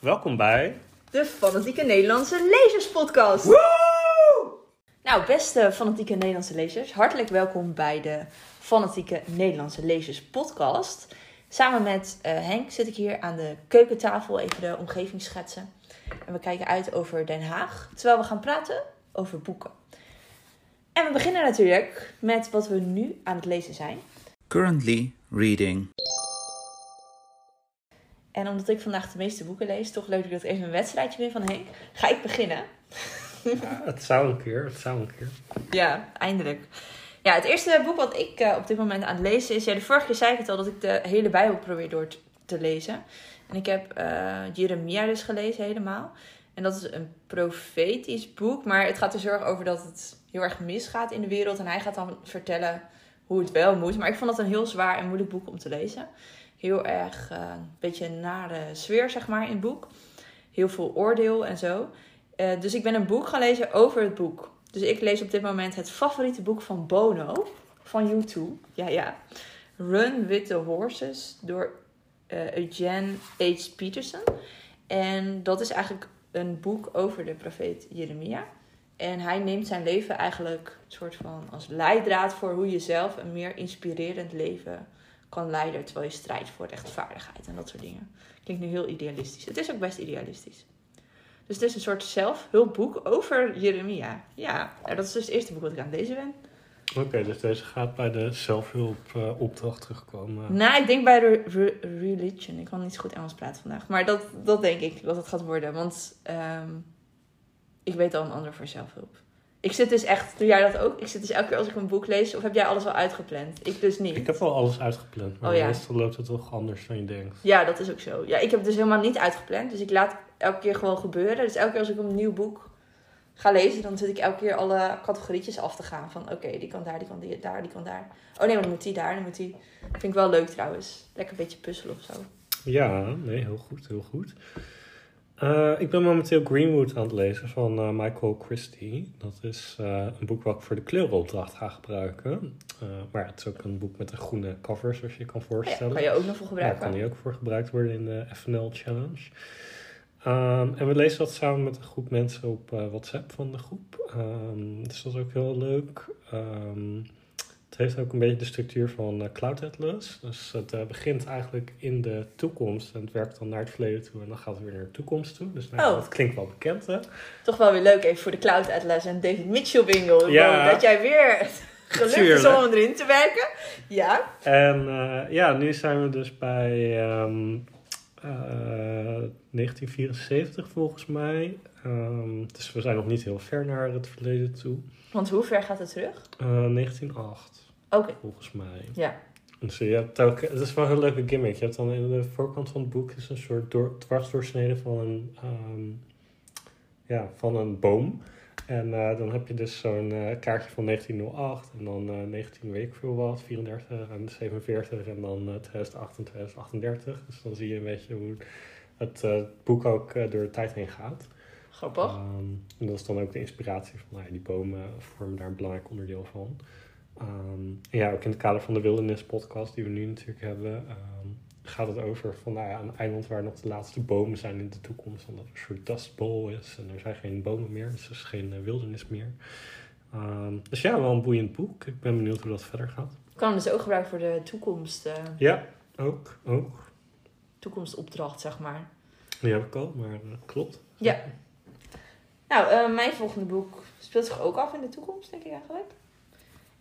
Welkom bij. De Fanatieke Nederlandse Lezerspodcast. Woe! Nou, beste Fanatieke Nederlandse lezers, hartelijk welkom bij de Fanatieke Nederlandse Lezers podcast. Samen met eh, Henk zit ik hier aan de keukentafel even de omgeving schetsen. En we kijken uit over Den Haag, terwijl we gaan praten over boeken. En we beginnen natuurlijk met wat we nu aan het lezen zijn. Currently reading. En omdat ik vandaag de meeste boeken lees, toch leuk dat ik even een wedstrijdje ben van Henk, ga ik beginnen. Ja, het zou een keer, het zou een keer. Ja, eindelijk. Ja, het eerste boek wat ik eh, op dit moment aan het lezen is... Ja, de vorige keer zei ik het al, dat ik de hele Bijbel probeer door te, lezen. En ik heb eh, Jeremia dus gelezen helemaal. En dat is een profetisch boek. Maar het gaat er zorg over dat het heel erg misgaat in de wereld. En hij gaat dan vertellen hoe het wel moet. Maar ik vond dat een heel zwaar en moeilijk boek om te lezen. Heel erg eh, een beetje een nare sfeer, zeg maar, in het boek. Heel veel oordeel en zo. Eh, dus ik ben een boek gaan lezen over het boek. Dus ik lees op dit moment het favoriete boek van Bono, van U2. Ja, ja. Run with the Horses door eh Eugene H. Peterson. En dat is eigenlijk een boek over de profeet Jeremia. En hij neemt zijn leven eigenlijk soort van als leidraad voor hoe je zelf een meer inspirerend leven kan leiden. Terwijl je strijdt voor rechtvaardigheid en dat soort dingen. Klinkt nu heel idealistisch. Het is ook best idealistisch. Dus het is een soort zelfhulpboek over Jeremia. Ja, nou, dat is dus het eerste boek wat ik aan het lezen ben. Oké, dus deze gaat bij de zelfhulp eh, opdracht terugkomen. Nou, ik denk bij de re- religion. Ik kan niet zo goed Engels praten vandaag. Maar dat, dat denk ik dat het gaat worden. Want ehm, ik weet al een ander voor zelfhulp. Ik zit dus echt, doe jij dat ook? Ik zit dus elke keer als ik een boek lees, of heb jij alles al uitgepland? Ik dus niet. Ik heb wel alles uitgepland, maar Oh ja. meestal loopt het toch anders dan je denkt. Ja, dat is ook zo. Ja, ik heb het dus helemaal niet uitgepland. Dus ik laat elke keer gewoon gebeuren. Dus elke keer als ik een nieuw boek ga lezen, dan zit ik elke keer alle categorietjes af te gaan. Van oké, die kan daar, die kan die, daar, die kan daar. Oh nee, maar dan moet die daar, dan moet die. Vind ik wel leuk trouwens. Lekker een beetje puzzelen of zo. Ja, nee, heel goed, heel goed. Eh, ik ben momenteel Greenwood aan het lezen van eh, Michael Christie. Dat is eh, een boek wat ik voor de kleurenopdracht ga gebruiken. Maar het is ook een boek met een groene cover, zoals je je kan Ja, voorstellen. kan je ook nog voor Daar gebruiken. kan die ook voor gebruikt worden in de FNL Challenge. Ehm, en we lezen dat samen met een groep mensen op WhatsApp van de groep. Ehm, dus dat is ook heel leuk. Ehm, heeft ook een beetje de structuur van eh, Cloud Atlas. Dus het eh, begint eigenlijk in de toekomst en het werkt dan naar het verleden toe en dan gaat het weer naar de toekomst toe. Dus nou, Oh. dat klinkt wel bekend hè? Toch wel weer leuk even voor de Cloud Atlas en David Mitchell bingo. Ja. Dat jij weer gelukt is om erin te werken. Ja. En eh, ja, nu zijn we dus bij ehm, eh, 1974 volgens mij. Ehm, dus we zijn nog niet heel ver naar het verleden toe. Want hoe ver gaat het terug? Eh 1908 Oké. volgens mij. Ja. Dus je hebt ook, het is wel een leuke gimmick. Je hebt dan in de voorkant van het boek is een soort door, dwarsdoorsnede van een, ehm, ja, van een boom. En eh, dan heb je dus zo'n eh, kaartje van 1908 en dan eh 19 weet ik veel wat, 34 en 47 en dan eh, 2008 en 2038. Dus dan zie je een beetje hoe het boek ook door de tijd heen gaat. Grappig. Ehm, en dat is dan ook de inspiratie van nou ja, die bomen vormen daar een belangrijk onderdeel van. En ja, ook in het kader van de Wildernis podcast die we nu natuurlijk hebben, ehm, gaat het over van nou ja, een eiland waar nog de laatste bomen zijn in de toekomst. Omdat er een soort dust bowl is en er zijn geen bomen meer, dus er is geen eh, wildernis meer. Ehm, dus ja, wel een boeiend boek. Ik ben benieuwd hoe dat verder gaat. Ik kan dus ook gebruiken voor de toekomst, eh, Ja, ook, ook. toekomstopdracht, zeg maar. Die heb ik al, maar eh, klopt. Ja. Nou, mijn volgende boek speelt zich ook af in de toekomst, denk ik eigenlijk.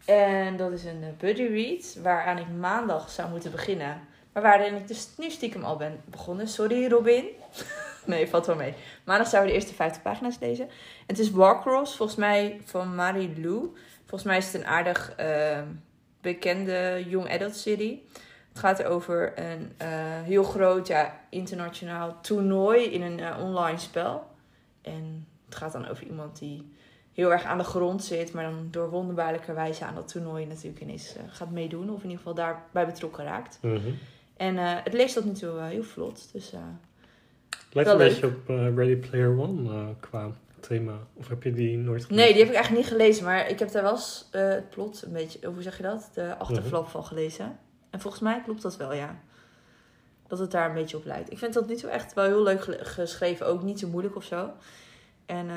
En dat is een eh, buddy read, waaraan ik maandag zou moeten beginnen. Maar waarin ik dus nu stiekem al ben begonnen. Sorry, Robin. nee, valt wel mee. Maandag zouden we de eerste 50 pagina's lezen. En het is Warcross, volgens mij van Marie Lou. Volgens mij is het een aardig eh, bekende young adult serie. Het gaat over een eh, heel groot ja, internationaal toernooi in een eh, online spel. En het gaat dan over iemand die heel erg aan de grond zit, maar dan door wonderbaarlijke wijze aan dat toernooi natuurlijk ineens eh, gaat meedoen. Of in ieder geval daarbij betrokken raakt. Mhm. En eh, het leest tot nu toe eh, heel vlot. Dus Lijkt een beetje op Ready Player One qua thema. Of heb je die nooit gelezen? nee, die heb ik eigenlijk niet gelezen. Maar ik heb daar wel eens het plot een beetje, of hoe zeg je dat? De achterflap van gelezen. En volgens mij klopt dat wel, ja. Dat het daar een beetje op lijkt. Ik vind dat niet zo echt wel heel leuk geschreven. Ook niet zo moeilijk of zo. En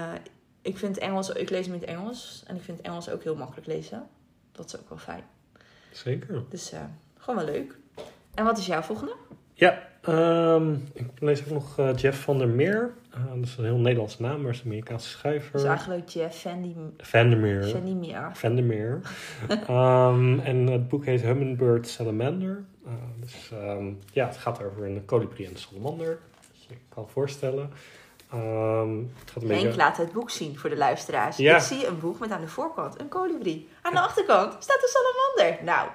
ik vind Engels, ik lees het Engels. En ik vind Engels ook heel makkelijk lezen. Dat is ook wel fijn. Zeker. Dus eh, gewoon wel leuk. En wat is jouw volgende? Ja, ehm, ik lees ook nog eh, Jeff van der Meer. Eh, dat is een heel Nederlandse naam, maar is een Amerikaanse schrijver. Dat is eigenlijk Jeff Van der Meer. Fendi Mia. Van der Meer. Ehm, en het boek heet Hummingbird Salamander. Dus ehm, ja, het gaat over een kolibrie en een salamander. Dus je kan voorstellen. Ehm, het gaat een Henk beetje... laat het boek zien voor de luisteraars. Ja. Ik zie een boek met aan de voorkant een kolibrie. Aan de achterkant staat een salamander. Nou,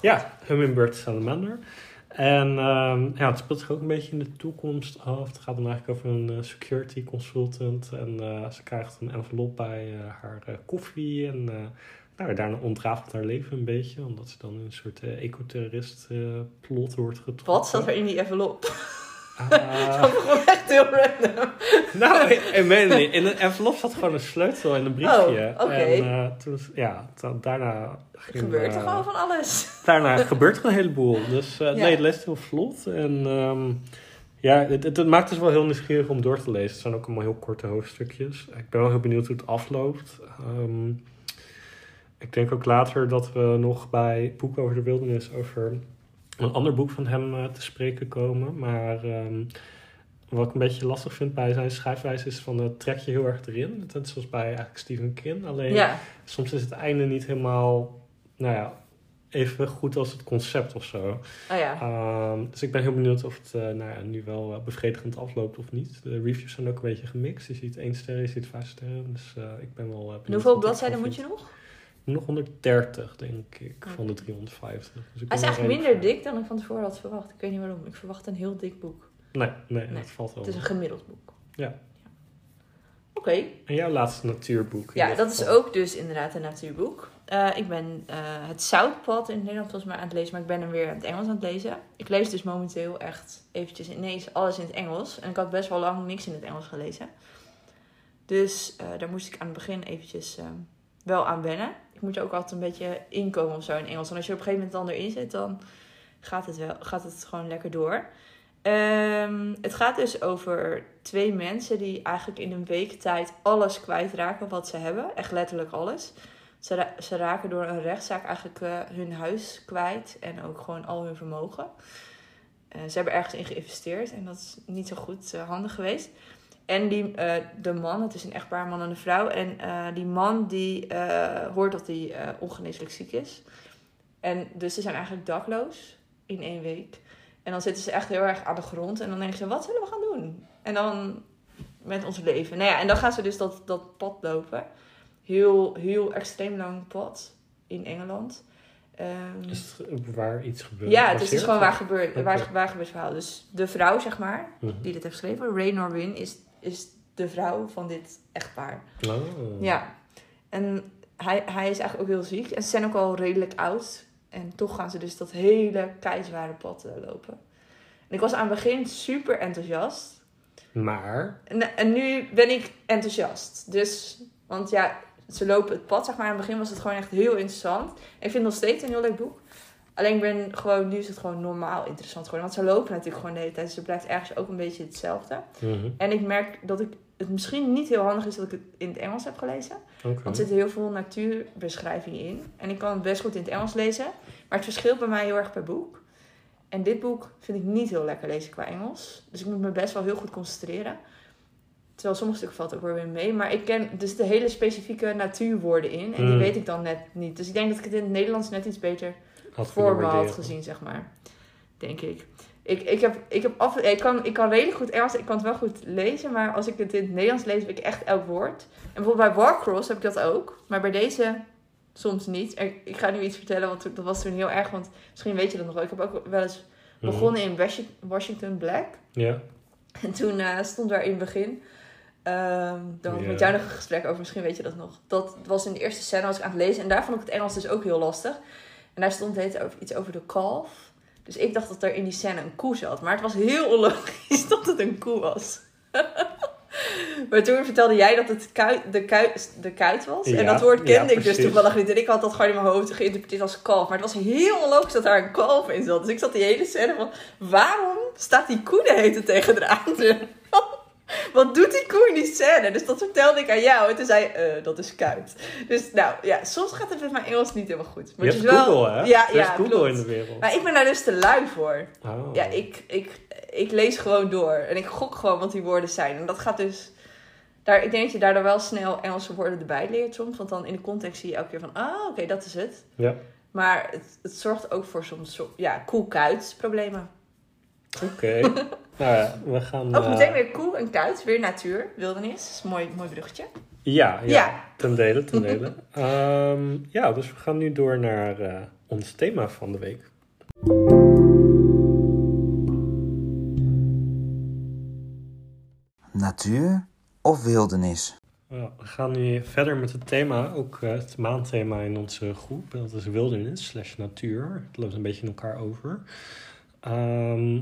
Ja, Hummingbird Salamander. En ehm, ja, het speelt zich ook een beetje in de toekomst af. Het gaat dan eigenlijk over een eh, security consultant. En eh, ze krijgt een envelop bij eh, haar koffie. En nou, daarna ontrafelt haar leven een beetje. Omdat ze dan in een soort ecoterrorist plot wordt getrokken. wat staat er in die envelop? Ah, Dat begon echt heel random. nou, ik, ik weet het niet. In een envelop zat gewoon een sleutel en een briefje. Oh, oké. En eh, toen, ja, daarna ging, gebeurt er eh, gewoon van alles. daarna gebeurt er een heleboel. Dus eh, Ja. nee, het leest heel vlot. En ehm, ja, het, het, het maakt dus wel heel nieuwsgierig om door te lezen. Het zijn ook allemaal heel korte hoofdstukjes. Ik ben wel heel benieuwd hoe het afloopt. Ehm, ik denk ook later dat we nog bij Boek over de Wildernis over een ander boek van hem eh, te spreken komen. Maar ehm, wat ik een beetje lastig vind bij zijn schrijfwijze is van het trek je heel erg erin. Net zoals bij eigenlijk Stephen King. Alleen Ja, soms is het einde niet helemaal, nou ja, even goed als het concept of zo. oh ja. Ehm, dus ik ben heel benieuwd of het eh, nou ja, nu wel eh, bevredigend afloopt of niet. De reviews zijn ook een beetje gemixt. Je ziet één ster, je ziet vijf sterren. Dus eh, ik ben wel eh, benieuwd. En hoeveel bladzijden moet je nog? Nog 130, denk ik, van de Oké. 350. Dus Hij is eigenlijk minder dik dan ik van tevoren had verwacht. Ik weet niet waarom. Ik verwacht een heel dik boek. Nee, nee, Nee, dat valt wel. Het is een gemiddeld boek. Ja. Oké. En jouw laatste natuurboek? Ja, dat is ook dus inderdaad een natuurboek. Eh, ik ben eh, het Zoutpad in het Nederlands volgens mij aan het lezen, maar ik ben hem weer in het Engels aan het lezen. Ik lees dus momenteel echt eventjes ineens alles in het Engels. En ik had best wel lang niks in het Engels gelezen. Dus eh, daar moest ik aan het begin eventjes eh, wel aan wennen. Ik moet er ook altijd een beetje inkomen of zo in Engels. En als je op een gegeven moment dan erin zit, dan gaat het, wel, gaat het gewoon lekker door. Ehm, het gaat dus over twee mensen die eigenlijk in een week tijd alles kwijtraken wat ze hebben. Echt letterlijk alles. Ze, ze raken door een rechtszaak eigenlijk eh, hun huis kwijt en ook gewoon al hun vermogen. Eh, ze hebben ergens in geïnvesteerd en dat is niet zo goed eh, handig geweest. En die, eh, de man, het is een echtpaar, man en een vrouw. En eh, die man die eh, hoort dat hij ongeneeslijk ziek is. En dus ze zijn eigenlijk dakloos in één week. En dan zitten ze echt heel erg aan de grond. En dan denken ze, wat zullen we gaan doen? En dan met ons leven. Nou ja, en dan gaan ze dus dat, dat pad lopen. Heel, heel extreem lang pad in Engeland. Is het waar iets gebeurt? ja, het is dus gewoon waar Oké. waar, waar gebeurt het verhaal. Dus de vrouw, zeg maar, Mhm. die dit heeft geschreven, Ray Norwin, is, is de vrouw van dit echtpaar. Oh. Ja. En hij, hij is eigenlijk ook heel ziek. En ze zijn ook al redelijk oud. En toch gaan ze dus dat hele keizware pad eh, lopen. En ik was aan het begin super enthousiast. Maar, En, en nu ben ik enthousiast. Dus, want ja, ze lopen het pad, zeg maar. Aan het begin was het gewoon echt heel interessant. Ik vind het nog steeds een heel leuk boek. Alleen ik ben gewoon, nu is het gewoon normaal interessant geworden. Want ze lopen natuurlijk gewoon de hele tijd. Dus het blijft ergens ook een beetje hetzelfde. mhm, En ik merk dat ik het misschien niet heel handig is dat ik het in het Engels heb gelezen. Want er zitten heel veel natuurbeschrijvingen in. En ik kan het best goed in het Engels lezen. Maar het verschilt bij mij heel erg per boek. En dit boek vind ik niet heel lekker lezen qua Engels. Dus ik moet me best wel heel goed concentreren. Terwijl sommige stukken valt ook weer weer mee. Maar ik ken dus de hele specifieke natuurwoorden in. En die Hmm. weet ik dan net niet. Dus ik denk dat ik het in het Nederlands net iets beter Had gezien, zeg maar. Denk ik. Ik, ik, heb, ik, heb af, ik, kan, ik kan redelijk goed Engels, ik kan het wel goed lezen, maar als ik het in het Nederlands lees, weet ik echt elk woord. En bijvoorbeeld bij Warcross heb ik dat ook, maar bij deze soms niet. En ik ga nu iets vertellen, want dat was toen heel erg, want misschien weet je dat nog wel. Ik heb ook wel eens Mhm. begonnen in Washi- Washington Black. Ja. En toen eh, stond daar in het begin, ehm daar had ik met jou nog een gesprek over, misschien weet je dat nog. Dat was in de eerste scène, was ik aan het lezen en daar vond ik het Engels dus ook heel lastig. En daar stond het over, iets over de kalf. Dus ik dacht dat er in die scène een koe zat. Maar het was heel onlogisch dat het een koe was. Maar toen vertelde jij dat het kuit, de, kuit, de kuit was. en dat woord kende ja, ik dus precies. toevallig niet. En ik had dat gewoon in mijn hoofd geïnterpreteerd als kalf. Maar het was heel onlogisch dat daar een kalf in zat. Dus ik zat die hele scène van... Waarom staat die koe de tijd tegen de aan te- Wat doet die koe in die scène? Dus dat vertelde ik aan jou. En toen zei je, eh, dat is kuit. Dus nou, ja, soms gaat het met mijn Engels niet helemaal goed. Maar Je het hebt wel... Google, hè? Ja, Er is ja, Google klopt. in de wereld. Maar ik ben daar dus te lui voor. Oh. Ja, ik, ik, ik lees gewoon door. En ik gok gewoon wat die woorden zijn. En dat gaat dus... Daar, ik denk dat je daardoor wel snel Engelse woorden erbij leert soms. Want dan in de context zie je elke keer van... Ah, oké, dat is het. Ja, Maar het, het zorgt ook voor soms... zo- Ja, koe-kuit problemen. oké. nou ja, we gaan... Ook eh, meteen weer koe en kuit. Weer natuur, wildernis. Dat is een mooi, mooi bruggetje. Ja, ja, Ja. ten dele, ten dele. Ehm, ja, dus we gaan nu door naar eh, ons thema van de week. Natuur of wildernis? Ja, we gaan nu verder met het thema, ook eh, het maandthema in onze groep. Dat is wildernis slash natuur. Het loopt een beetje in elkaar over. Ehm,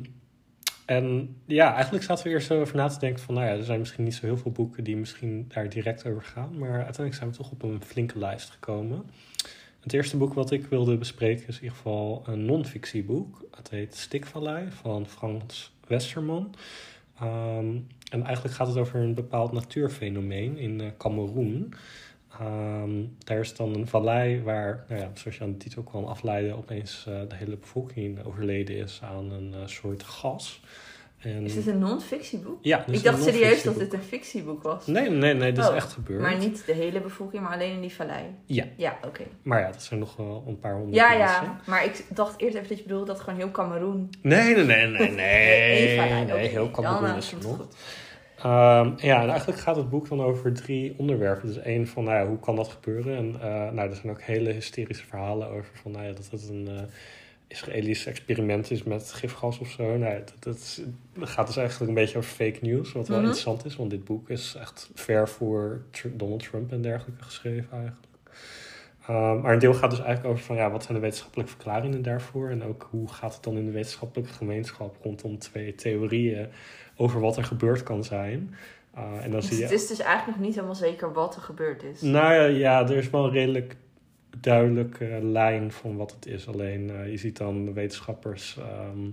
en ja, eigenlijk zaten we eerst zo over na te denken van... nou ja, er zijn misschien niet zo heel veel boeken die misschien daar direct over gaan. Maar uiteindelijk zijn we toch op een flinke lijst gekomen. Het eerste boek wat ik wilde bespreken is in ieder geval een non-fictieboek. Het heet Stikvallei van Frans Westerman. Ehm, en eigenlijk gaat het over een bepaald natuurfenomeen in eh Cameroen. Ehm, daar is dan een vallei waar, nou ja, zoals je aan de titel kan afleiden, opeens eh, de hele bevolking overleden is aan een eh, soort gas. En, Is dit een non-fictieboek? ja, ik dacht serieus dat dit een fictieboek was. Nee, nee, nee, dat is Oh, echt gebeurd. Maar niet de hele bevolking, maar alleen in die vallei. Ja, Ja, oké. maar ja, dat zijn nog wel een paar honderd Ja, mensen. ja. Maar ik dacht eerst even dat je bedoelde dat gewoon heel Cameroen... Nee, nee, nee, nee, nee. nee, heel dan, Cameroen eh, is er nog. goed. Ehm, ja, en eigenlijk gaat het boek dan over drie onderwerpen. Dus één van, nou ja, hoe kan dat gebeuren? En eh, nou, er zijn ook hele hysterische verhalen over van, nou ja, dat het een eh, Israëlisch experiment is met gifgas of zo. Nou, dat, dat, is- dat gaat dus eigenlijk een beetje over fake news, wat wel Mhm. interessant is. Want dit boek is echt ver voor Donald Trump en dergelijke geschreven eigenlijk. Ehm, maar een deel gaat dus eigenlijk over van, ja, wat zijn de wetenschappelijke verklaringen daarvoor? En ook hoe gaat het dan in de wetenschappelijke gemeenschap rondom twee theorieën over wat er gebeurd kan zijn? Uh, en dan Dus zie je het is dus eigenlijk nog niet helemaal zeker wat er gebeurd is. nou ja, er is wel een redelijk duidelijke lijn van wat het is. Alleen eh, je ziet dan wetenschappers. ehm,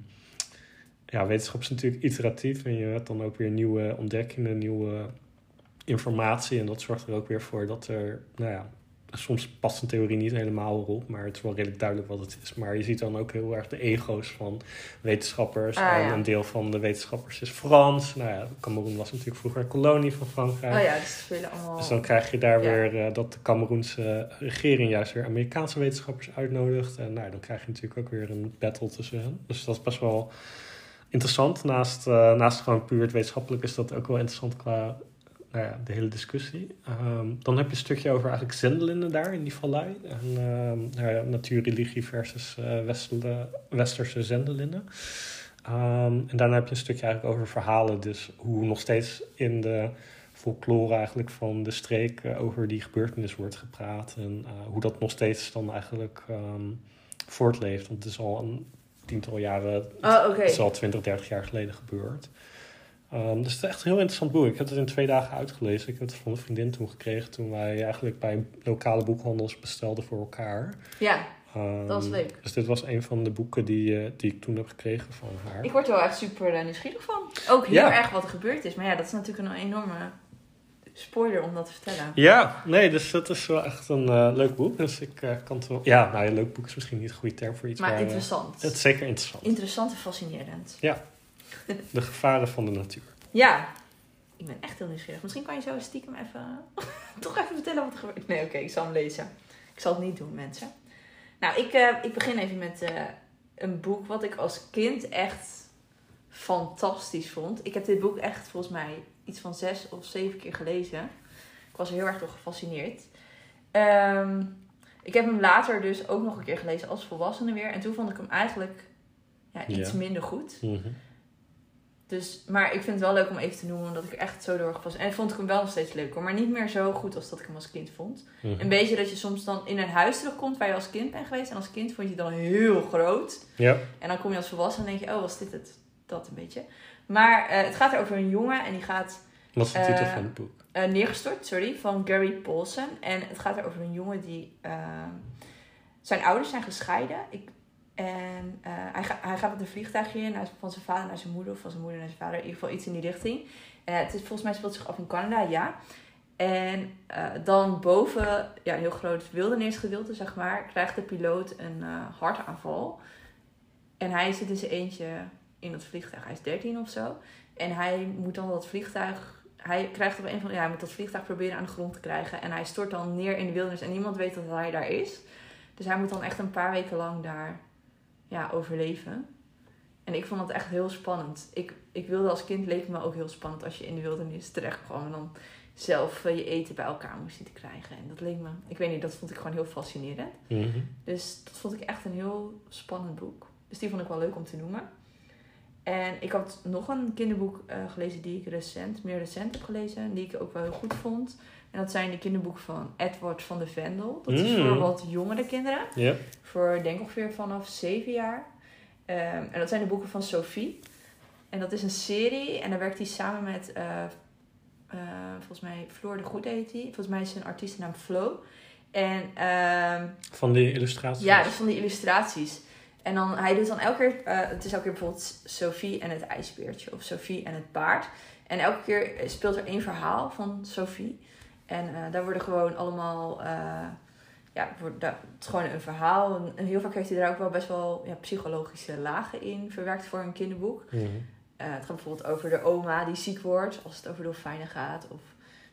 ja, wetenschap is natuurlijk iteratief en je hebt dan ook weer nieuwe ontdekkingen, nieuwe informatie. En dat zorgt er ook weer voor dat er, nou ja, soms past een theorie niet helemaal erop, maar het is wel redelijk duidelijk wat het is. Maar je ziet dan ook heel erg de ego's van wetenschappers. Ah, en ja. een deel van de wetenschappers is Frans. Nou ja, Cameroen was natuurlijk vroeger een kolonie van Frankrijk. Oh ja, dus allemaal... Dus dan krijg je daar Ja. weer eh, dat de Cameroense regering juist weer Amerikaanse wetenschappers uitnodigt. En nou, dan krijg je natuurlijk ook weer een battle tussen hen. Dus dat is best wel interessant. Naast, eh, naast gewoon puur het wetenschappelijk is dat ook wel interessant qua nou ja, de hele discussie. Ehm, dan heb je een stukje over eigenlijk zendelinnen daar in die vallei. En, ehm, nou ja, natuurreligie versus eh, westerse zendelinnen. Ehm, en daarna heb je een stukje eigenlijk over verhalen. Dus hoe nog steeds in de folklore eigenlijk van de streek eh, over die gebeurtenis wordt gepraat. En eh, hoe dat nog steeds dan eigenlijk voortleeft. Want het is al een tiental jaren, Oh, oké. het is al 20, 30 jaar geleden gebeurd. Ehm, dus het is echt een heel interessant boek. Ik heb het in twee dagen uitgelezen. Ik heb het van een vriendin toen gekregen toen wij eigenlijk bij lokale boekhandels bestelden voor elkaar. Ja, Ehm, Dat was leuk. Dus dit was een van de boeken die, eh, die ik toen heb gekregen van haar. ik word er wel echt super eh, nieuwsgierig van. Ook heel Ja. erg wat er gebeurd is. Maar ja, dat is natuurlijk een enorme spoiler om dat te vertellen. Ja, nee, dus dat is wel echt een eh, leuk boek. Dus ik kan het wel... Ja, nou ja, leuk boek is misschien niet een goede term voor iets. Maar interessant. het is zeker interessant. Interessant en fascinerend. De gevaren van de natuur. Ja, ik ben echt heel nieuwsgierig. Misschien kan je zo stiekem even... toch even vertellen wat er gebeurt. Nee, oké, ik zal hem lezen. Ik zal het niet doen, mensen. Nou, ik, eh, ik begin even met eh, een boek wat ik als kind echt fantastisch vond. Ik heb dit boek echt volgens mij iets van zes of zeven keer gelezen. Ik was er heel erg door gefascineerd. Ehm, ik heb hem later dus ook nog een keer gelezen als volwassene weer. En toen vond ik hem eigenlijk ja, iets Ja. minder goed. Mhm. Dus, maar ik vind het wel leuk om even te noemen, omdat ik er echt zo door gepast. En vond ik hem wel nog steeds leuk hoor, maar niet meer zo goed als dat ik hem als kind vond. Mhm. Een beetje dat je soms dan in een huis terugkomt waar je als kind bent geweest. En als kind vond je het dan heel groot. Ja. En dan kom je als volwassene en denk je, oh, was dit het? Dat een beetje. Maar eh, het gaat er over een jongen en die gaat Wat is de titel Eh, van het boek? Eh, neergestort, sorry, van Gary Paulson. En het gaat er over een jongen die... zijn ouders zijn gescheiden. Ik, en eh, hij, hij gaat met een vliegtuigje in, van zijn vader naar zijn moeder, of van zijn moeder naar zijn vader. In ieder geval iets in die richting. En het is, volgens mij speelt zich af in Canada, ja. En eh, dan boven, ja, een heel groot wildernisgedeelte, zeg maar, krijgt de piloot een eh, hartaanval. En hij zit in zijn eentje in dat vliegtuig. Hij is 13 of zo. En hij moet dan dat vliegtuig. Hij krijgt op een van ja, hij moet dat vliegtuig proberen aan de grond te krijgen. En hij stort dan neer in de wildernis en niemand weet dat hij daar is. Dus hij moet dan echt een paar weken lang daar ja, overleven. En ik vond dat echt heel spannend. Ik, ik wilde als kind, leek het me ook heel spannend als je in de wildernis terecht kwam. En dan zelf eh, je eten bij elkaar moest zien te krijgen. En dat leek me, ik weet niet, dat vond ik gewoon heel fascinerend. Mhm. Dus dat vond ik echt een heel spannend boek. Dus die vond ik wel leuk om te noemen. En ik had nog een kinderboek eh, gelezen die ik recent, meer recent heb gelezen. En die ik ook wel heel goed vond. En dat zijn de kinderboeken van Edward van de Vendel. Dat is Mm. voor wat jongere kinderen. Ja. Voor denk ik ongeveer vanaf zeven jaar. Ehm, en dat zijn de boeken van Sophie. En dat is een serie. En daar werkt hij samen met, eh, eh, volgens mij, Floor de Goed heet hij. Volgens mij is zijn artiestennaam Flo. En ehm, Van die illustraties. ja, is van die illustraties. En dan, hij doet dan elke keer, eh, het is elke keer bijvoorbeeld Sophie en het ijsbeertje of Sophie en het paard. En elke keer speelt er één verhaal van Sophie. En eh, daar worden gewoon allemaal, eh, ja, wordt, het is gewoon een verhaal. En, heel vaak heeft hij daar ook wel best wel ja, psychologische lagen in verwerkt voor een kinderboek. Mhm. Eh, het gaat bijvoorbeeld over de oma die ziek wordt als het over dolfijnen gaat. Of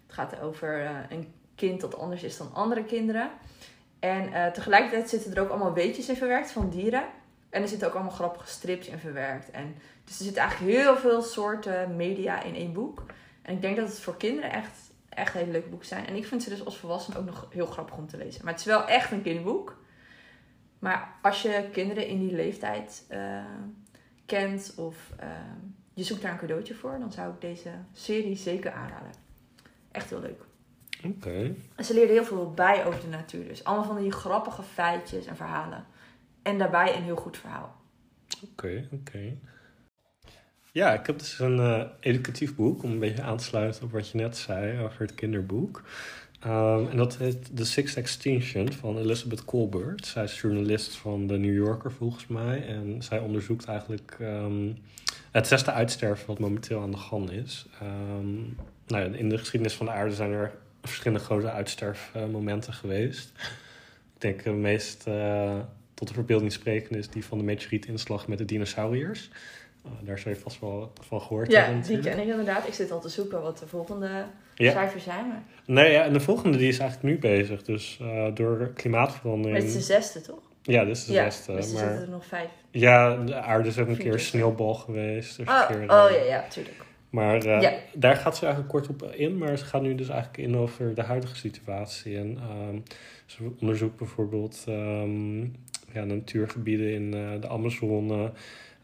het gaat over een kind dat anders is dan andere kinderen. En tegelijkertijd zitten er ook allemaal weetjes in verwerkt van dieren. En er zitten ook allemaal grappige strips in verwerkt. En, dus er zitten eigenlijk heel veel soorten media in één boek. En ik denk dat het voor kinderen echt, echt hele leuke boeken zijn. En ik vind ze dus als volwassene ook nog heel grappig om te lezen. Maar het is wel echt een kinderboek. Maar als je kinderen in die leeftijd eh, kent of eh, je zoekt daar een cadeautje voor, dan zou ik deze serie zeker aanraden. Echt heel leuk. Oké. En ze leerden heel veel bij over de natuur. Dus allemaal van die grappige feitjes en verhalen. En daarbij een heel goed verhaal. Oké, oké. Ja, ik heb dus een eh, educatief boek om een beetje aan te sluiten op wat je net zei over het kinderboek. Ehm, en dat heet The Sixth Extinction van Elizabeth Colbert. Zij is journalist van The New Yorker volgens mij. En zij onderzoekt eigenlijk ehm, het zesde uitsterven wat momenteel aan de gang is. Ehm, nou ja, in de geschiedenis van de aarde zijn er verschillende grote uitsterfmomenten geweest. Ik denk het meest eh, tot de verbeelding sprekende is die van de meteorietinslag met de dinosauriërs. Uh, daar zou je vast wel van gehoord hebben. Ja, die ken ik inderdaad. Ik zit al te zoeken wat de volgende Ja. cijfers zijn. Maar, Nee, ja, en de volgende die is eigenlijk nu bezig. Dus uh, door maar klimaatverandering. het is de zesde, toch? Ja, dit is de ja, zesde. dus er maar zitten er nog vijf. ja, de aarde is ook een keer sneeuwbal geweest. Dus Oh, oh eh, ja, ja, tuurlijk. Maar eh, Ja. daar gaat ze eigenlijk kort op in. Maar ze gaat nu dus eigenlijk in over de huidige situatie. En ehm, ze onderzoekt bijvoorbeeld ehm, ja, natuurgebieden in eh, de Amazone.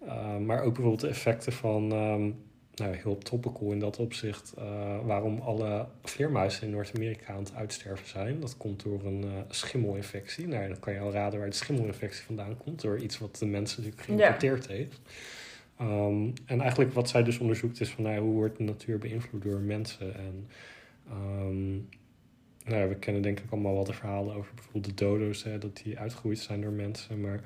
Eh, maar ook bijvoorbeeld de effecten van, ehm, nou heel topical in dat opzicht, eh, waarom alle vleermuizen in Noord-Amerika aan het uitsterven zijn. Dat komt door een eh, schimmelinfectie. Nou, dan kan je al raden waar de schimmelinfectie vandaan komt. Door iets wat de mensen natuurlijk geïmporteerd heeft. Ehm, en eigenlijk wat zij dus onderzoekt is van nou, hoe wordt de natuur beïnvloed door mensen. En ehm, nou ja, we kennen denk ik allemaal wel de verhalen over bijvoorbeeld de dodo's, hè, dat die uitgegroeid zijn door mensen. Maar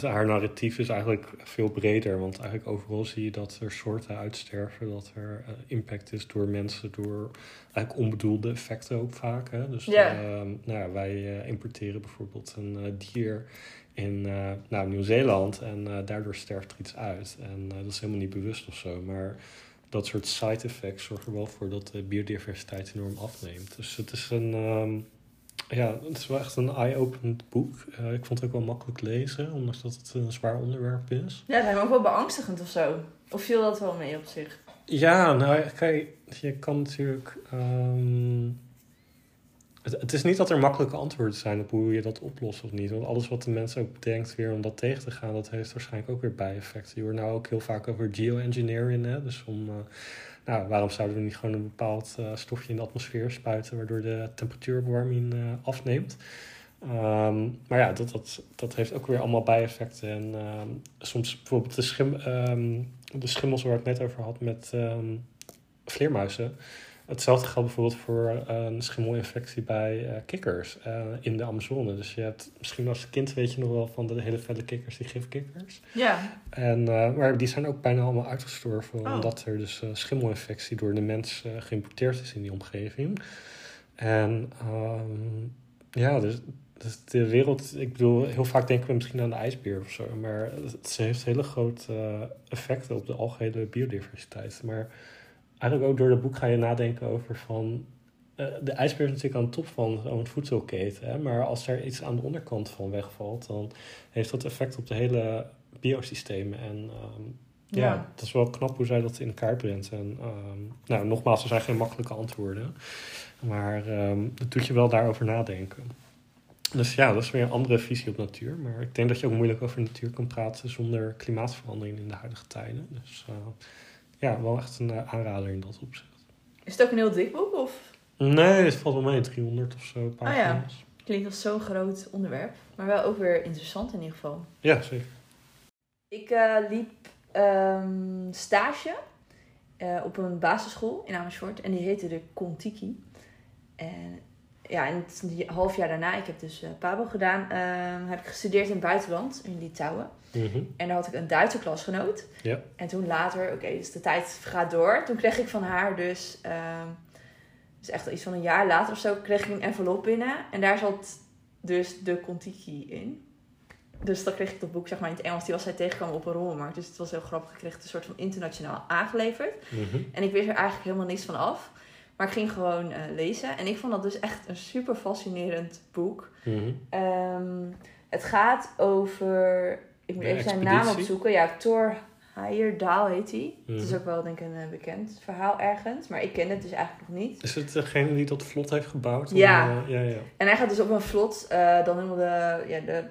haar narratief is eigenlijk veel breder. Want eigenlijk overal zie je dat er soorten uitsterven, dat er eh, impact is door mensen, door eigenlijk onbedoelde effecten ook vaak. Hè? Dus ehm, nou ja, wij eh, importeren bijvoorbeeld een eh, dier in eh, nou, Nieuw-Zeeland en eh, daardoor sterft er iets uit. En eh, dat is helemaal niet bewust of zo, maar dat soort side effects zorgen er wel voor dat de biodiversiteit enorm afneemt. Dus het is een, ehm, ja, het is wel echt een eye-openend boek. Eh, ik vond het ook wel makkelijk lezen, ondanks dat het een zwaar onderwerp is. Ja, het lijkt me ook wel beangstigend of zo. Of viel dat wel mee op zich? Ja, nou kijk, je kan natuurlijk. ehm, het, het is niet dat er makkelijke antwoorden zijn op hoe je dat oplost of niet. Want alles wat de mens ook bedenkt weer om dat tegen te gaan, dat heeft waarschijnlijk ook weer bijeffecten. Je hoort nou ook heel vaak over geoengineering. Hè? Dus om, eh, nou, waarom zouden we niet gewoon een bepaald eh, stofje in de atmosfeer spuiten, waardoor de temperatuuropwarming eh, afneemt? Ehm, maar ja, dat, dat, dat heeft ook weer allemaal bijeffecten. En ehm, soms bijvoorbeeld de schim, ehm, de schimmels waar ik het net over had met vleermuizen. Hetzelfde geldt bijvoorbeeld voor eh, een schimmelinfectie bij eh, kikkers eh, in de Amazone. Dus je hebt misschien als kind weet je nog wel van de hele felle kikkers, die gifkikkers. Ja. En, maar die zijn ook bijna allemaal uitgestorven. Oh. Omdat er dus schimmelinfectie door de mens geïmporteerd is in die omgeving. En ehm, ja, dus, dus de wereld... Ik bedoel, heel vaak denken we misschien aan de ijsbeer of zo. Maar het heeft hele grote effecten op de algehele biodiversiteit. Maar eigenlijk ook door het boek ga je nadenken over van... eh, de ijsbeer is natuurlijk aan de top van zo'n voedselketen. Hè? Maar als er iets aan de onderkant van wegvalt... dan heeft dat effect op de hele biosystemen. En ehm, ja. Ja. het is wel knap hoe zij dat in kaart brengt. En ehm, nou, nogmaals, er zijn geen makkelijke antwoorden. Maar ehm dat doet je wel daarover nadenken. Dus ja, dat is weer een andere visie op natuur. Maar ik denk dat je ook moeilijk over natuur kan praten zonder klimaatverandering in de huidige tijden. Dus eh, ja, wel echt een eh, aanrader in dat opzicht. Is het ook een heel dik boek? Of Nee, het valt wel mee, 300 of zo Ah ja. pagina's. klinkt als zo'n groot onderwerp? Maar wel ook weer interessant in ieder geval. ja. zeker. Ik eh, liep ehm, stage eh, op een basisschool in Amersfoort. En die heette de Contiki. En ja, en het half jaar daarna, ik heb dus Pabo gedaan, ehm, heb ik gestudeerd in het buitenland, in Litouwen. Mhm. En daar had ik een Duitse klasgenoot. Ja. En toen later, oké, dus de tijd gaat door. Toen kreeg ik van haar dus, ehm, dus echt iets van een jaar later of zo, kreeg ik een envelop binnen. En daar zat dus de Contiki in. Dus dan kreeg ik dat boek zeg maar in het Engels. Die was zij tegengekomen op een rommelmarkt. Dus het was heel grappig. Ik kreeg het een soort van internationaal aangeleverd. Mhm. En ik wist er eigenlijk helemaal niks van af. Maar ik ging gewoon eh, lezen. En ik vond dat dus echt een super fascinerend boek. Mhm. Ehm, het gaat over. Ik moet even zijn naam opzoeken. Ja, Thor Heyerdahl heet hij. Het is Mhm. ook wel, denk ik, een bekend verhaal ergens. Maar ik ken het dus eigenlijk nog niet. Is het degene die dat vlot heeft gebouwd? Ja. Eh, ja, ja. En hij gaat dus op een vlot eh, dan helemaal de, ja, de,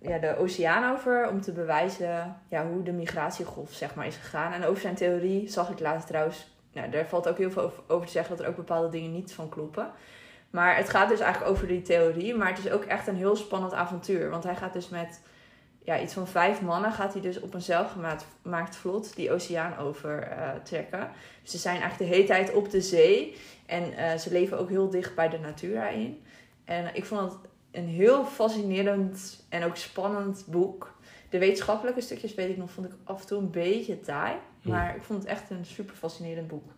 ja, de oceaan over. Om te bewijzen ja, hoe de migratiegolf zeg maar, is gegaan. En over zijn theorie zag ik later trouwens. Nou, daar valt ook heel veel over te zeggen dat er ook bepaalde dingen niet van kloppen. Maar het gaat dus eigenlijk over die theorie. Maar het is ook echt een heel spannend avontuur. Want hij gaat dus met ja, iets van vijf mannen gaat hij dus op een zelfgemaakt maakt vlot die oceaan over eh, trekken. Dus ze zijn eigenlijk de hele tijd op de zee. En eh, ze leven ook heel dicht bij de natuur in. En ik vond het een heel fascinerend en ook spannend boek. De wetenschappelijke stukjes weet ik nog, vond ik af en toe een beetje taai. Maar ik vond het echt een super fascinerend boek.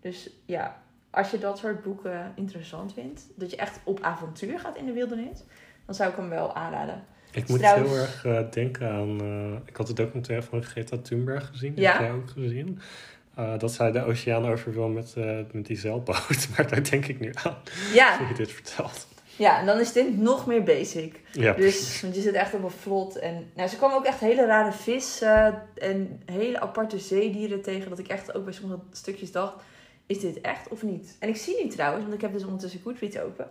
Dus ja, als je dat soort boeken interessant vindt, dat je echt op avontuur gaat in de wildernis, dan zou ik hem wel aanraden. Ik moet Trouwens- heel erg eh, denken aan... eh, ik had het documentaire van Greta Thunberg gezien. Ja. heb jij ook gezien. Eh, dat zij de oceaan over wil met, met die zeilboot. Maar daar denk ik nu aan, Ja, als je dit vertelt. ja, en dan is dit nog meer basic. Ja, Dus, want je zit echt op een vlot. En nou, ze kwam ook echt hele rare vissen en hele aparte zeedieren tegen. Dat ik echt ook bij sommige stukjes dacht, is dit echt of niet? En ik zie nu trouwens, want ik heb dus ondertussen Goodreads open,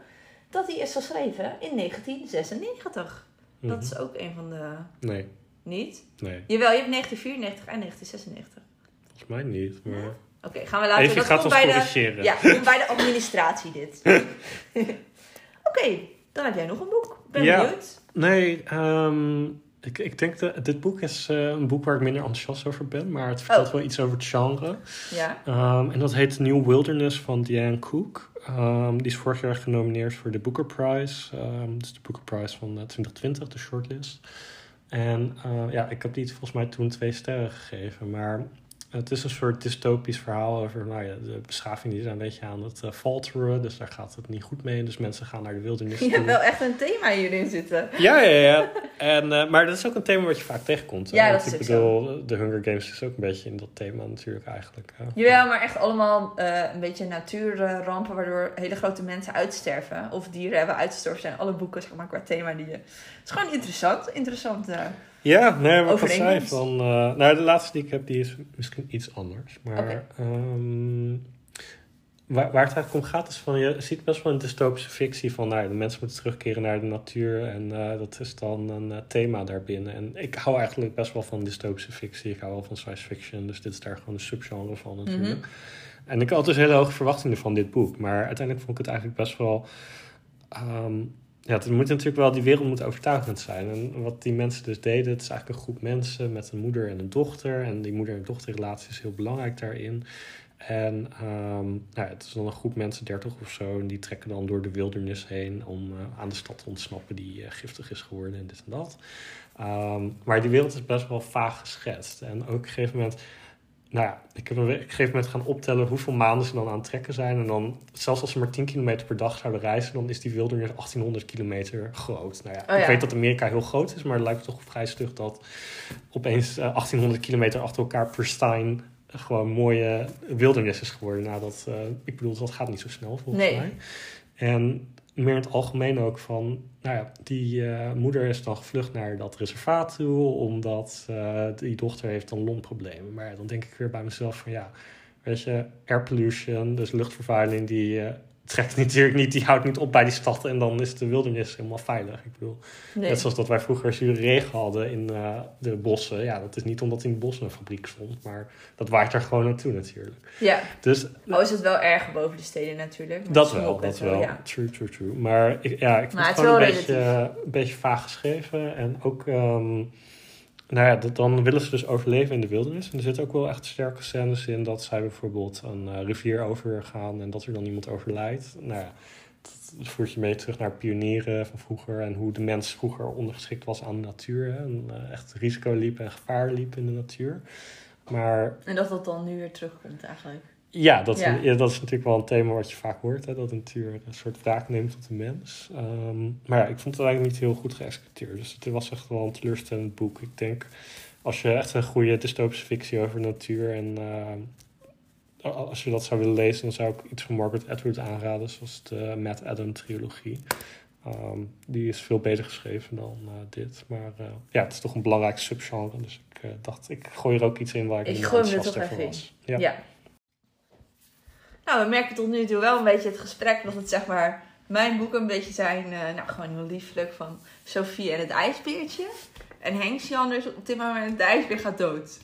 dat die is geschreven in 1996. Dat Mhm. is ook een van de... Nee, Niet? nee. Jawel, je hebt 1994 en 1996. Volgens mij niet. Maar... Oké, gaan we later... Even dat gaat komt ons bij de. Ja, komt bij de administratie dit. Oké, dan heb jij nog een boek. Ben Ja. benieuwd. Nee, ehm, ik, ik denk dat dit boek is eh, een boek waar ik minder enthousiast over ben. Maar het vertelt Oh. wel iets over het genre. Ja. Ehm, en dat heet New Wilderness van Diane Cook. Ehm, die is vorig jaar genomineerd voor de Booker Prize. Dus de Booker Prize van eh, 2020, de shortlist. En eh, ja, ik heb die volgens mij toen twee sterren gegeven. Maar het is een soort dystopisch verhaal over nou ja, de beschaving die is een beetje aan het eh, falteren. Dus daar gaat het niet goed mee. Dus mensen gaan naar de wildernis Je hebt wel echt een thema hierin zitten. Ja, ja, ja. En, eh, maar dat is ook een thema wat je vaak tegenkomt. hè. Ja, dat is ik bedoel, de Hunger Games is ook een beetje in dat thema natuurlijk eigenlijk. hè. Jawel, maar echt allemaal eh, een beetje natuurrampen waardoor hele grote mensen uitsterven. Of dieren hebben uitgestorven zijn. Alle boeken zeg maar qua thema die je... Het is gewoon interessant. Interessant. Ja, nee, wat ik zei van... eh, nou, de laatste die ik heb, die is misschien iets anders. Maar ehm, waar, waar het eigenlijk om gaat is van... Je ziet best wel een dystopische fictie van... Nou, de mensen moeten terugkeren naar de natuur. En eh, dat is dan een eh, thema daarbinnen. En ik hou eigenlijk best wel van dystopische fictie. Ik hou wel van science fiction. Dus dit is daar gewoon een subgenre van natuurlijk. Mhm. En ik had dus hele hoge verwachtingen van dit boek. Maar uiteindelijk vond ik het eigenlijk best wel... ehm, ja, het moet natuurlijk wel, die wereld moet overtuigend zijn. En wat die mensen dus deden, het is eigenlijk een groep mensen met een moeder en een dochter. En die moeder- en dochterrelatie is heel belangrijk daarin. En ehm, nou ja, het is dan een groep mensen, 30 of zo, en die trekken dan door de wildernis heen om eh, aan de stad te ontsnappen die eh, giftig is geworden en dit en dat. Ehm, maar die wereld is best wel vaag geschetst. En ook op een gegeven moment, nou ja, ik heb op een gegeven moment gaan optellen hoeveel maanden ze dan aan het trekken zijn. En dan, zelfs als ze maar 10 kilometer per dag zouden reizen, dan is die wildernis 1800 kilometer groot. Nou ja, Oh ja. ik weet dat Amerika heel groot is, maar het lijkt me toch vrij stug dat opeens eh, 1800 kilometer achter elkaar pristine gewoon mooie wildernis is geworden. Nou, dat, eh, ik bedoel, dat gaat niet zo snel volgens Nee. mij. En meer in het algemeen ook van, nou ja, die eh, moeder is dan gevlucht naar dat reservaat toe, omdat eh, die dochter heeft dan longproblemen. Maar dan denk ik weer bij mezelf van, ja, weet je, air pollution, dus luchtvervuiling, die eh, trekt natuurlijk niet, die houdt niet op bij die stad en dan is de wildernis helemaal veilig. Ik bedoel, Nee. Net zoals dat wij vroeger zure regen hadden in eh, de bossen. Ja, dat is niet omdat in de bossen een fabriek stond, maar dat waait er gewoon naartoe natuurlijk. Ja, Dus al is het wel erg boven de steden natuurlijk. dat wel, dat wel. Ja. True, true, true. Maar ik, ja, ik Maar het gewoon een beetje, een beetje vaag geschreven. En ook, ehm, nou ja, dan willen ze dus overleven in de wildernis. En er zitten ook wel echt sterke scènes in dat zij bijvoorbeeld een eh, rivier overgaan en dat er dan iemand overlijdt. Nou ja, dat voert je mee terug naar pionieren van vroeger en hoe de mens vroeger ondergeschikt was aan de natuur. En eh, echt risico liep en gevaar liep in de natuur. Maar En dat dat dan nu weer terugkomt eigenlijk. Ja, dat, Ja. ja, dat is natuurlijk wel een thema wat je vaak hoort. Hè, dat de natuur een soort wraak neemt op de mens. Ehm, maar ja, ik vond het eigenlijk niet heel goed geëxecuteerd. Dus het was echt wel een teleurstellend boek. Ik denk, als je echt een goede dystopische fictie over natuur... en eh, als je dat zou willen lezen... dan zou ik iets van Margaret Atwood aanraden. Zoals de Matt Adam trilogie. Ehm, die is veel beter geschreven dan eh, dit. Maar eh, ja, het is toch een belangrijk subgenre. Dus ik dacht, ik gooi er ook iets in waar ik, Ik gooi hem er toch even was. Ja. Ja. Nou, we merken tot nu toe wel een beetje het gesprek dat het zeg maar mijn boeken een beetje zijn, eh, nou gewoon heel lieflijk van Sophie en het ijsbeertje. En Henk Jan dus op dit moment de ijsbeer gaat dood.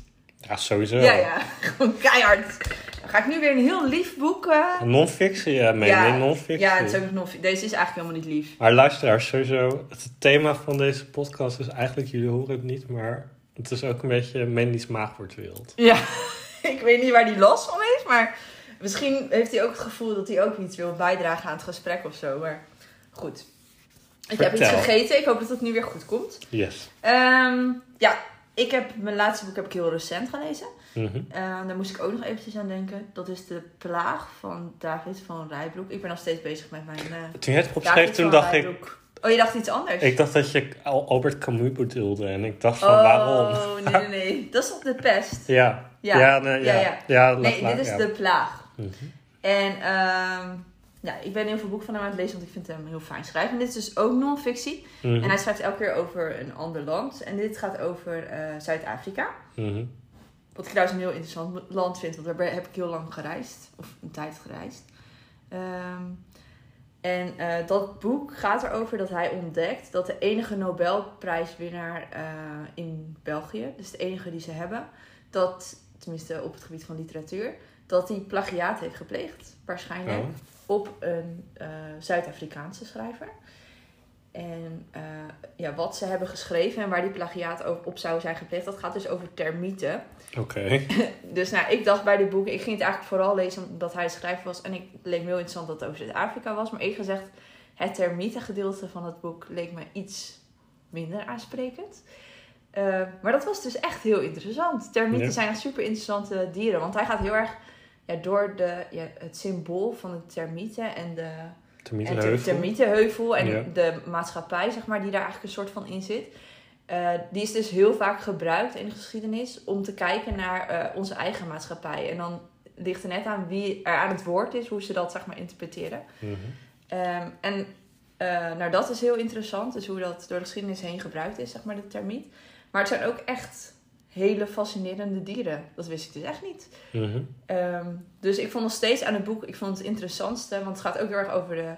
Ja, sowieso. Ja, ja, gewoon keihard. Dan ga ik nu weer een heel lief boek. eh, Non-fictie, ja, meen Ja? Non-fictie. ja, het is ook nog, deze is eigenlijk helemaal niet lief. Maar luisteraars, sowieso, het thema van deze podcast is eigenlijk, jullie horen het niet, maar het is ook een beetje Mandy's maagwoordwereld. Ja, ik weet niet waar die last van is, maar misschien heeft hij ook het gevoel dat hij ook iets wil bijdragen aan het gesprek of zo. Maar goed. Ik heb iets gegeten. Ik hoop dat het nu weer goed komt. Yes. Ehm, ja, ik heb mijn laatste boek heb ik heel recent gelezen. Mhm. Eh, daar moest ik ook nog eventjes aan denken. Dat is De Plaag van David van Rijbroek. Ik ben nog steeds bezig met mijn uh, Toen je het opschreef, toen dacht ik. Oh, je dacht iets anders? ik dacht dat je Al- Albert Camus bedoelde en ik dacht van oh, waarom? nee, nee, nee. Dat is toch De Pest? Ja. Ja. Ja, nee, ja. Ja, ja. ja. Nee, dit is. De Plaag. Mhm. En ehm, ja, ik ben heel veel boeken van hem aan het lezen, want ik vind hem heel fijn schrijven. En dit is dus ook non-fictie. Mhm. En hij schrijft elke keer over een ander land. En dit gaat over eh, Zuid-Afrika. Mhm. Wat ik trouwens een heel interessant land vind, want daar heb ik heel lang gereisd. Of een tijd gereisd. Ehm, en eh, dat boek gaat erover dat hij ontdekt dat de enige Nobelprijswinnaar eh, in België, dus de enige die ze hebben, dat, tenminste op het gebied van literatuur, dat hij plagiaat heeft gepleegd, waarschijnlijk, Oh. op een eh, Zuid-Afrikaanse schrijver. En eh, ja, wat ze hebben geschreven en waar die plagiaat ook op zou zijn gepleegd, dat gaat dus over termieten. Oké. Dus nou, ik dacht bij dit boek, ik ging het eigenlijk vooral lezen omdat hij schrijver was. En ik het leek me heel interessant dat het over Zuid-Afrika was. Maar eerlijk gezegd, het termietengedeelte van het boek leek me iets minder aansprekend. Eh, maar dat was dus echt heel interessant. Termieten Ja. zijn echt super interessante dieren. Want hij gaat heel erg ja, door de, ja, het symbool van de termieten en de, en de Termietenheuvel. termietenheuvel en Ja. de maatschappij, zeg maar, die daar eigenlijk een soort van in zit. Eh, die is dus heel vaak gebruikt in de geschiedenis om te kijken naar eh, onze eigen maatschappij. En dan ligt er net aan wie er aan het woord is, hoe ze dat zeg maar interpreteren. Mhm. Ehm, en eh, nou, dat is heel interessant, dus hoe dat door de geschiedenis heen gebruikt is, zeg maar, de termiet. Maar het zijn ook echt hele fascinerende dieren. Dat wist ik dus echt niet. Mhm. Ehm, dus ik vond nog steeds aan het boek, ik vond het interessantste, want het gaat ook heel erg over de,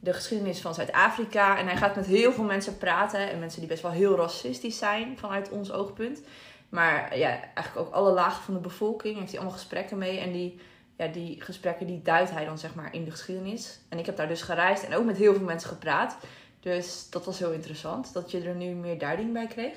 de geschiedenis van Zuid-Afrika. En hij gaat met heel veel mensen praten en mensen die best wel heel racistisch zijn vanuit ons oogpunt. Maar ja, eigenlijk ook alle lagen van de bevolking heeft hij allemaal gesprekken mee. En die, ja, die gesprekken die duidt hij dan zeg maar in de geschiedenis. En ik heb daar dus gereisd en ook met heel veel mensen gepraat. Dus dat was heel interessant, dat je er nu meer duiding bij kreeg.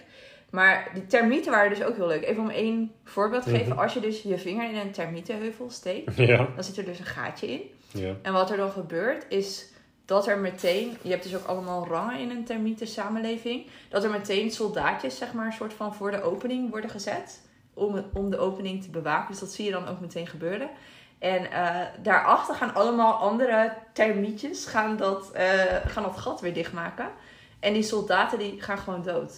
Maar die termieten waren dus ook heel leuk. Even om één voorbeeld te geven. Mhm. Als je dus je vinger in een termietenheuvel steekt, Ja. dan zit er dus een gaatje in. Ja. En wat er dan gebeurt is dat er meteen, je hebt dus ook allemaal rangen in een termieten samenleving, dat er meteen soldaatjes zeg maar een soort van voor de opening worden gezet om, om de opening te bewaken. Dus dat zie je dan ook meteen gebeuren. En eh, daarachter gaan allemaal andere termietjes gaan dat, eh, gaan dat gat weer dichtmaken. En die soldaten die gaan gewoon dood.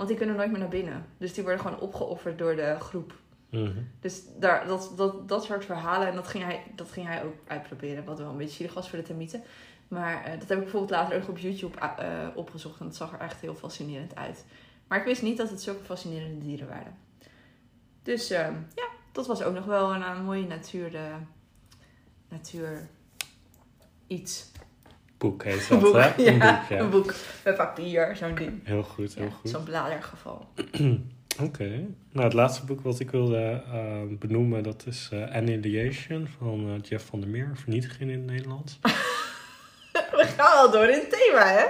Want die kunnen nooit meer naar binnen. Dus die worden gewoon opgeofferd door de groep. Mhm. Dus daar, dat, dat, dat soort verhalen, en dat ging, hij, dat ging hij ook uitproberen. Wat wel een beetje zielig was voor de termieten. Maar eh, dat heb ik bijvoorbeeld later ook op YouTube eh, opgezocht. En dat zag er echt heel fascinerend uit. Maar ik wist niet dat het zulke fascinerende dieren waren. Dus eh, ja, dat was ook nog wel een, eh, mooie natuur, eh, natuur iets. Boek heet dat, boek, hè? ja, Een boek, ja. een boek met papier, zo'n ding. Heel goed, heel Ja, goed. zo'n bladergeval. Oké. Nou, het laatste boek wat ik wilde eh, benoemen, dat is eh, Annihilation van eh, Jeff van der Meer. Vernietiging in het Nederlands. We gaan al door in het thema, hè?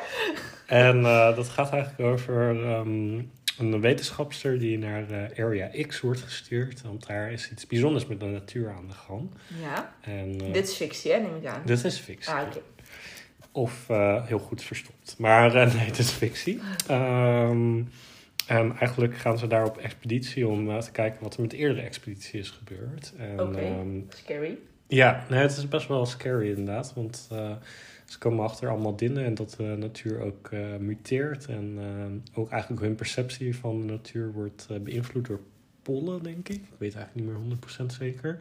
En dat gaat eigenlijk over ehm, een wetenschapster die naar Area X wordt gestuurd. Want daar is iets bijzonders met de natuur aan de gang. Ja. En, Dit is fictie, hè, neem ik aan. dit is fictie. Ah, oké. Of eh, heel goed verstopt. Maar eh, nee, het is fictie. Ehm, en eigenlijk gaan ze daar op expeditie om eh, te kijken wat er met de eerdere expeditie is gebeurd. Oké. ehm, Scary. ja, nee, het is best wel scary inderdaad. Want ze komen achter allemaal dingen en dat de natuur ook muteert. En ook eigenlijk hun perceptie van de natuur wordt beïnvloed door pollen, denk ik. Ik weet eigenlijk niet meer 100% zeker.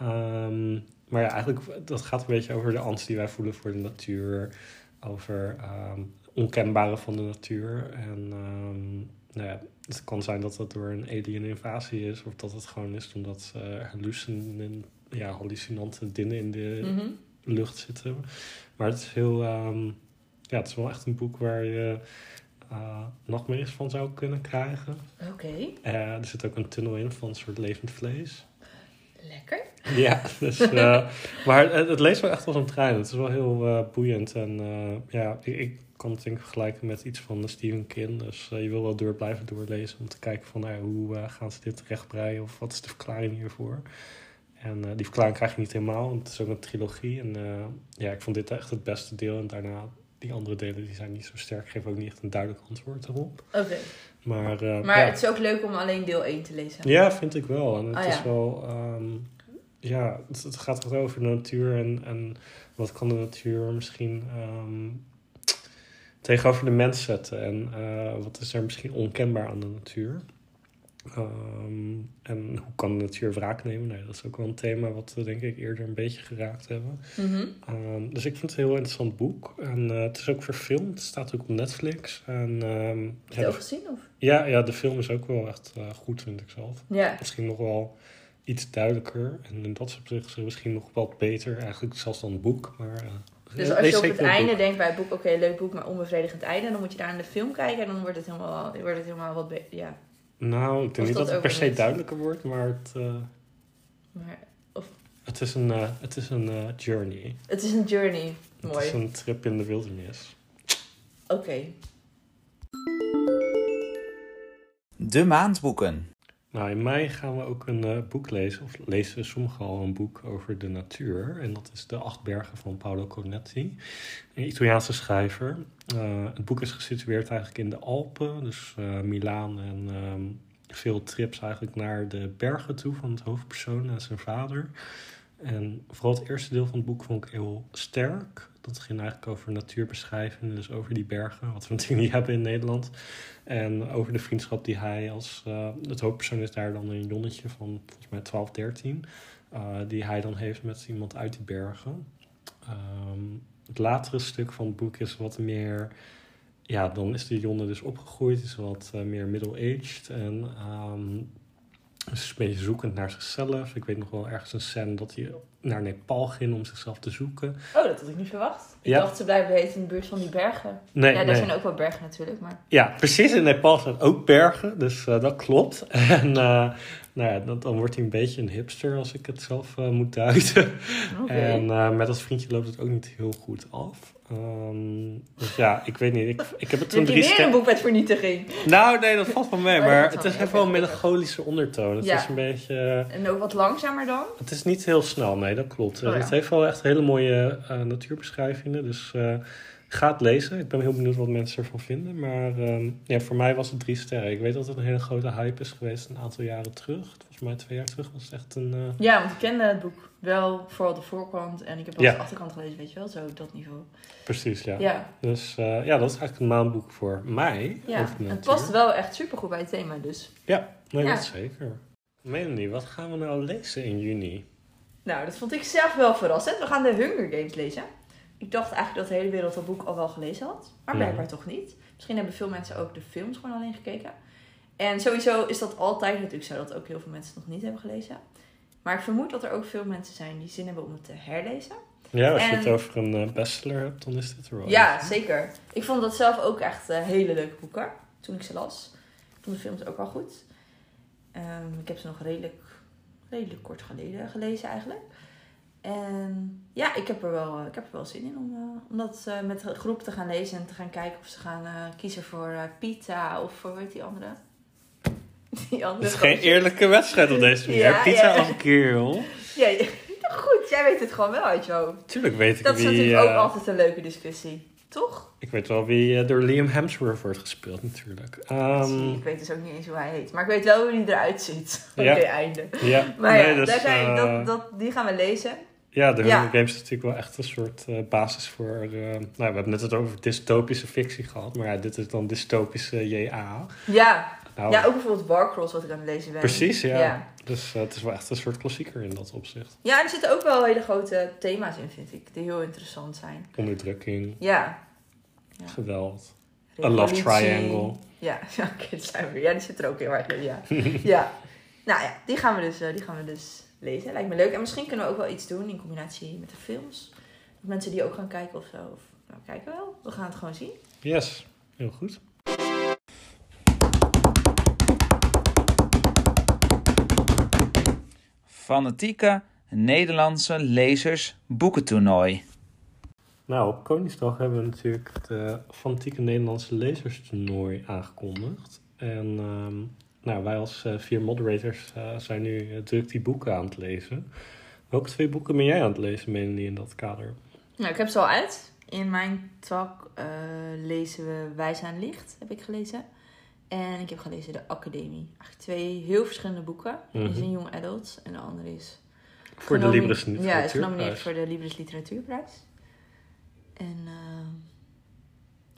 Ehm, maar ja, eigenlijk dat gaat een beetje over de angst die wij voelen voor de natuur. Over ehm, onkenbare van de natuur. En ehm, nou ja, het kan zijn dat dat door een alien invasie is. Of dat het gewoon is omdat uh, hallucin ja, hallucinante dingen in de Mhm. lucht zitten. Maar het is heel... ehm, ja, het is wel echt een boek waar je uh, nachtmerries van zou kunnen krijgen. Oké. Eh, er zit ook een tunnel in van een soort levend vlees. Lekker. Ja, dus, eh, maar het, het leest wel echt als een trein. Het is wel heel eh, boeiend. En eh, ja, ik, ik kan het denk ik vergelijken met iets van Stephen King. Dus je wil wel door blijven doorlezen om te kijken van nou, hoe gaan ze dit rechtbreien of wat is de verklaring hiervoor. En die verklaring krijg je niet helemaal, want het is ook een trilogie. En ja, ik vond dit echt het beste deel. En daarna die andere delen die zijn niet zo sterk, geven ook niet echt een duidelijk antwoord erop. Oké. Maar, eh, Maar ja. het is ook leuk om alleen deel 1 te lezen. Ja, vind ik wel. En het Ah, is ja. wel, ehm, ja, het, het gaat echt over de natuur en, en wat kan de natuur misschien ehm, tegenover de mens zetten en eh, wat is er misschien onkenbaar aan de natuur. Ehm, en hoe kan de natuur wraak nemen? Nee, dat is ook wel een thema wat we denk ik eerder een beetje geraakt hebben. Mhm. Ehm, dus ik vind het een heel interessant boek. En eh, het is ook verfilmd. Het staat ook op Netflix. En, ehm, Heb je het ook de, gezien? Of? ja, ja, de film is ook wel echt eh, goed, vind ik zelf misschien nog wel iets duidelijker. En in dat opzicht is het misschien nog wat beter, eigenlijk zelfs dan het boek. Maar, eh, Dus als je op het einde boek. denkt bij het boek, oké, leuk boek, maar onbevredigend einde, dan moet je daar naar de film kijken en dan wordt het helemaal, wordt het helemaal wat beter. Ja. Nou, ik denk Of niet dat dat het per se duidelijker wordt, maar het, eh, Maar het is een, eh, het is een eh, journey. het is een journey. Het Mooi. is een trip in de wildernis. Oké. De maandboeken. Nou, in mei gaan we ook een eh, boek lezen, of lezen sommigen al een boek over de natuur. En dat is De Acht Bergen van Paolo Conetti, een Italiaanse schrijver. Eh, het boek is gesitueerd eigenlijk in de Alpen, dus eh Milaan en ehm, veel trips eigenlijk naar de bergen toe van het hoofdpersoon en zijn vader. En vooral het eerste deel van het boek vond ik heel sterk. Dat ging eigenlijk over natuurbeschrijving, dus over die bergen, wat we natuurlijk niet hebben in Nederland. En over de vriendschap die hij als... eh, het hoofdpersoon is daar dan een jonnetje van volgens mij 12, 13. eh, die hij dan heeft met iemand uit die bergen. Ehm, het latere stuk van het boek is wat meer... Ja, dan is de jonne dus opgegroeid. Is wat eh, meer middle-aged. En ehm, is een beetje zoekend naar zichzelf. Ik weet nog wel ergens een scène dat hij naar Nepal ging om zichzelf te zoeken. Oh, dat had ik niet verwacht. Ik Ja. dacht ze blijven heet in de buurt van die bergen. Nee, ja, daar nee. zijn ook wel bergen natuurlijk, maar... Ja, precies. In Nepal zijn ook bergen, dus eh, dat klopt. En, eh, nou ja, dan, dan wordt hij een beetje een hipster als ik het zelf eh, moet duiden. En eh, met dat vriendje loopt het ook niet heel goed af. Ehm, dus ja, ik weet niet. Ik, ik heb het toen drie weer een sterren. boek met vernietiging? Nou, nee, dat valt wel mee. Oh, maar het is, heeft wel een melancholische ondertoon. Het Ja. is een beetje... En ook wat langzamer dan? Het is niet heel snel, nee, dat klopt. Oh, ja. Het heeft wel echt hele mooie eh, natuurbeschrijvingen. Dus eh, ga het lezen. Ik ben heel benieuwd wat mensen ervan vinden. Maar ehm, ja, voor mij was het drie sterren. Ik weet dat het een hele grote hype is geweest een aantal jaren terug. Volgens mij twee jaar terug was het echt een... eh, Ja, want ik kende het boek wel, vooral de voorkant. En ik heb Ja. de achterkant gelezen, weet je wel, zo op dat niveau. precies, ja. Ja, Dus eh, ja, dat is eigenlijk een maandboek voor mij. ja. het past wel echt supergoed bij het thema dus. Ja, nee, Ja. dat zeker. Melanie, wat gaan we nou lezen in juni? Nou, dat vond ik zelf wel verrassend. We gaan de Hunger Games lezen. Ik dacht eigenlijk dat de hele wereld dat boek al wel gelezen had. Maar blijkbaar toch niet. Misschien hebben veel mensen ook de films gewoon alleen gekeken. En sowieso is dat altijd natuurlijk zo dat ook heel veel mensen het nog niet hebben gelezen. Maar ik vermoed dat er ook veel mensen zijn die zin hebben om het te herlezen. Ja, als je het over een eh, bestseller hebt, dan is dit er wel. Ja, zeker. Ik vond dat zelf ook echt eh, hele leuke boeken. Toen ik ze las. Ik vond de films ook wel goed. Ehm, ik heb ze nog redelijk, redelijk kort geleden gelezen eigenlijk. En ja, ik heb er wel, eh, ik heb er wel zin in om, eh, om dat eh, met groep te gaan lezen. En te gaan kijken of ze gaan kiezen voor pizza of voor, weet die andere? Die andere Het is geen eerlijke wedstrijd op deze manier. Ja, Pizza ja. een kerel. Ja, ja. goed, jij weet het gewoon wel uit je hoofd. Tuurlijk weet ik Dat is wie... natuurlijk ook altijd een leuke discussie. Toch? Ik weet wel wie door Liam Hemsworth wordt gespeeld natuurlijk. Ehm, ik weet dus ook niet eens hoe hij heet. Maar ik weet wel hoe hij eruit ziet. Oké, Ja. einde. ja, Maar nee, dus, daar zijn, dat, dat, die gaan we lezen. Ja, de Ja. Hunger Games is natuurlijk wel echt een soort eh, basis voor... eh, nou, we hebben net het over dystopische fictie gehad. Maar ja, dit is dan dystopische JA. Ja. Nou, ja, ook bijvoorbeeld Warcross wat ik aan het lezen ben. Precies, ja. Ja, Dus eh, het is wel echt een soort klassieker in dat opzicht. ja en er zitten ook wel hele grote thema's in, vind ik. Die heel interessant zijn. Onderdrukking, Ja. Ja. geweld, a love triangle. Ja, ja weer. Ja, die zit er ook heel hard in, ja. ja. Nou ja, die gaan, we dus, die gaan we dus lezen. Lijkt me leuk. En misschien kunnen we ook wel iets doen in combinatie met de films. Dat mensen die ook gaan kijken of zo. Of, nou, kijken wel. We gaan het gewoon zien. Yes, heel goed. Fanatieke Nederlandse lezers boekentoernooi. Nou, op Koningsdag hebben we natuurlijk het eh, Fanatieke Nederlandse Lezerstoernooi aangekondigd. En ehm, nou, wij als eh, vier moderators eh, zijn nu eh, druk die boeken aan het lezen. Welke twee boeken ben jij aan het lezen, Melanie, in dat kader? Nou, ik heb ze al uit. In mijn tak eh, lezen we Wijs aan Licht, heb ik gelezen. En ik heb gelezen De Academie. Eigenlijk twee heel verschillende boeken. Is Mhm. een young adult en de andere is... Voor de Libris Ja, is Literatuurprijs. genomineerd voor de Libris Literatuurprijs. En eh,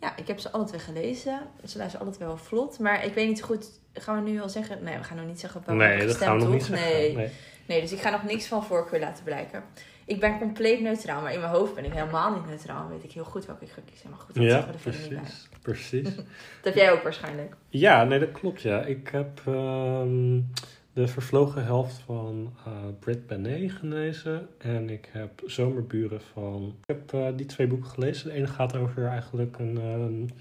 ja, ik heb ze alle twee gelezen. Ze luisteren alle twee wel vlot. Maar ik weet niet zo goed... Gaan we nu al zeggen? Nee, we gaan nog niet zeggen op welke Nee, dat gaan we nog niet zeggen. Nee. Nee. Nee, dus ik ga nog niks van voorkeur laten blijken. Ik ben compleet neutraal, maar in mijn hoofd ben ik helemaal niet neutraal. Dan weet ik heel goed welke ik ga kiezen. Maar goed, dat Ja, zeggen we er verder niet bij. precies. precies. Dat heb jij ook waarschijnlijk. Ja, nee, dat klopt. Ja. Ik heb ehm, de vervlogen helft van eh Brit Benet gelezen. En ik heb Zomerburen van... Ik heb eh, die twee boeken gelezen. De ene gaat over eigenlijk een... ehm,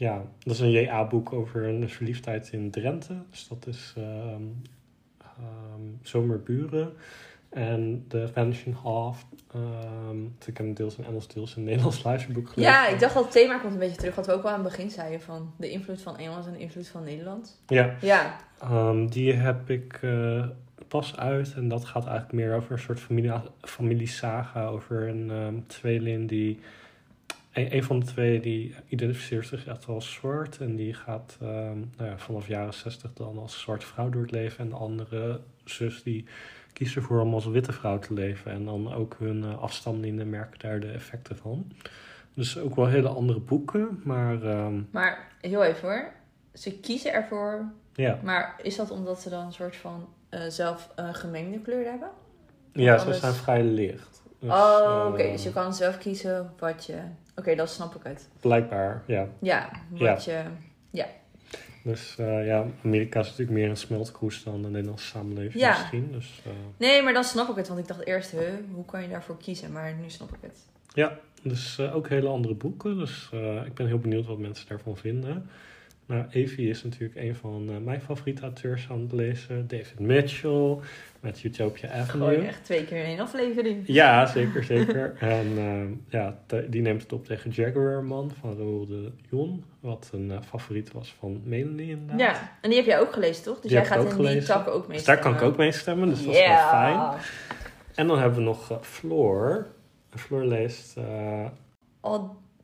ja, dat is een JA-boek over een verliefdheid in Drenthe. Dus dat is ehm, ehm, Zomerburen. En The Vanishing Half. ehm, ik heb deels in Engels, deels in Nederlands luisterboek gelezen. Ja, ik dacht dat het thema komt een beetje terug. Wat we ook al aan het begin zeiden van de invloed van Engels en de invloed van Nederland. Ja, Ja, die heb ik eh, pas uit en dat gaat eigenlijk meer over een soort familie, familiesaga over een ehm, tweeling die... Een, een van de twee die identificeert zich echt als zwart en die gaat ehm, nou ja, vanaf jaren zestig dan als zwarte vrouw door het leven. En de andere zus die kiest ervoor om als witte vrouw te leven. En dan ook hun eh, afstammelingen merken daar de effecten van. Dus ook wel hele andere boeken, maar ehm, maar heel even hoor. Ze kiezen ervoor, ja. maar is dat omdat ze dan een soort van eh, zelf een gemengde kleur hebben? Ja, ze zijn vrij licht. Dus, oh, oké. eh, Dus je kan zelf kiezen wat je... Oké, dan snap ik het. Blijkbaar, ja. Ja, wat je... Dus eh, ja, Amerika is natuurlijk meer een smeltkroes dan de Nederlandse samenleving Ja. misschien. Dus eh, Nee, maar dan snap ik het. Want ik dacht eerst, huh, hoe kan je daarvoor kiezen? Maar nu snap ik het. ja, dus eh, ook hele andere boeken. Dus ik ben heel benieuwd wat mensen daarvan vinden. Nou, Evie is natuurlijk een van mijn favoriete auteurs aan het lezen. David Mitchell met Utopia Gewoon Avenue. echt twee keer in één aflevering. Ja, zeker, zeker. en eh, ja, die neemt het op tegen Jaguar Man van Roel de Jon. Wat een eh, favoriet was van Melanie inderdaad. Ja, en die heb jij ook gelezen, toch? Dus Die jij gaat in die takken ook mee Dus daar kan ik ook mee stemmen, dus dat is wel fijn. En dan hebben we nog eh, Floor. Floor leest...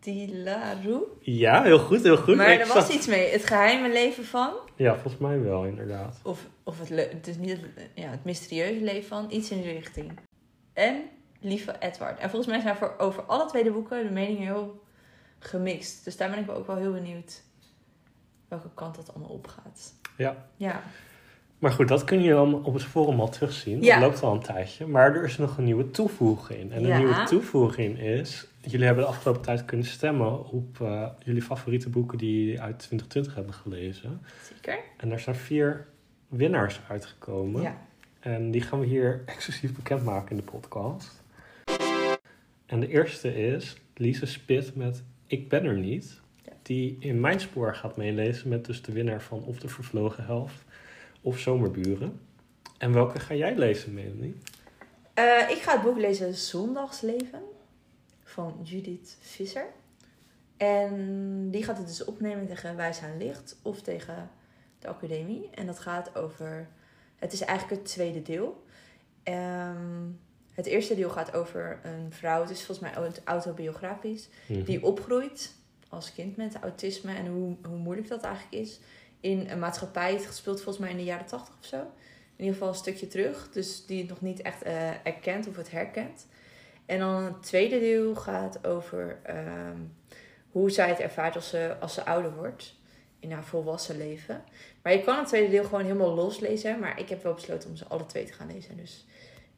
Odilaru. ja, heel goed, heel goed. Maar er was iets mee. Het geheime leven van. Ja, volgens mij wel, inderdaad. Of, of het, het is niet het, ja, het mysterieuze leven van. Iets in die richting. En Lieve Edward. En volgens mij zijn voor over alle twee de boeken de meningen heel gemixt. Dus daar ben ik ook wel heel benieuwd welke kant dat allemaal opgaat. Ja. Ja. Maar goed, dat kun je op het forum al terugzien. Ja. Dat loopt al een tijdje. Maar er is nog een nieuwe toevoeging. En de Ja. nieuwe toevoeging is... Jullie hebben de afgelopen tijd kunnen stemmen op eh, jullie favoriete boeken die jullie uit 2020 hebben gelezen. Zeker? En daar zijn vier winnaars uitgekomen. Ja. En die gaan we hier exclusief bekendmaken in de podcast. En de eerste is Lise Spit met Ik ben er niet. Ja. Die in mijn spoor gaat meelezen met dus de winnaar van Of de Vervlogen Helft of Zomerburen. En welke ga jij lezen, Melanie? Eh, ik ga het boek lezen Zondagsleven van Judith Visser. En die gaat het dus opnemen tegen Wijs aan Licht of tegen de academie. En dat gaat over... Het is eigenlijk het tweede deel. Ehm, het eerste deel gaat over een vrouw, het is volgens mij aut- autobiografisch, Mhm. die opgroeit als kind met autisme en hoe, hoe moeilijk dat eigenlijk is in een maatschappij. Het speelt volgens mij in de jaren tachtig of zo. In ieder geval een stukje terug, dus die het nog niet echt eh, erkent of het herkent. En dan het tweede deel gaat over ehm, hoe zij het ervaart als ze, als ze ouder wordt in haar volwassen leven. Maar je kan het tweede deel gewoon helemaal loslezen, maar ik heb wel besloten om ze alle twee te gaan lezen. Dus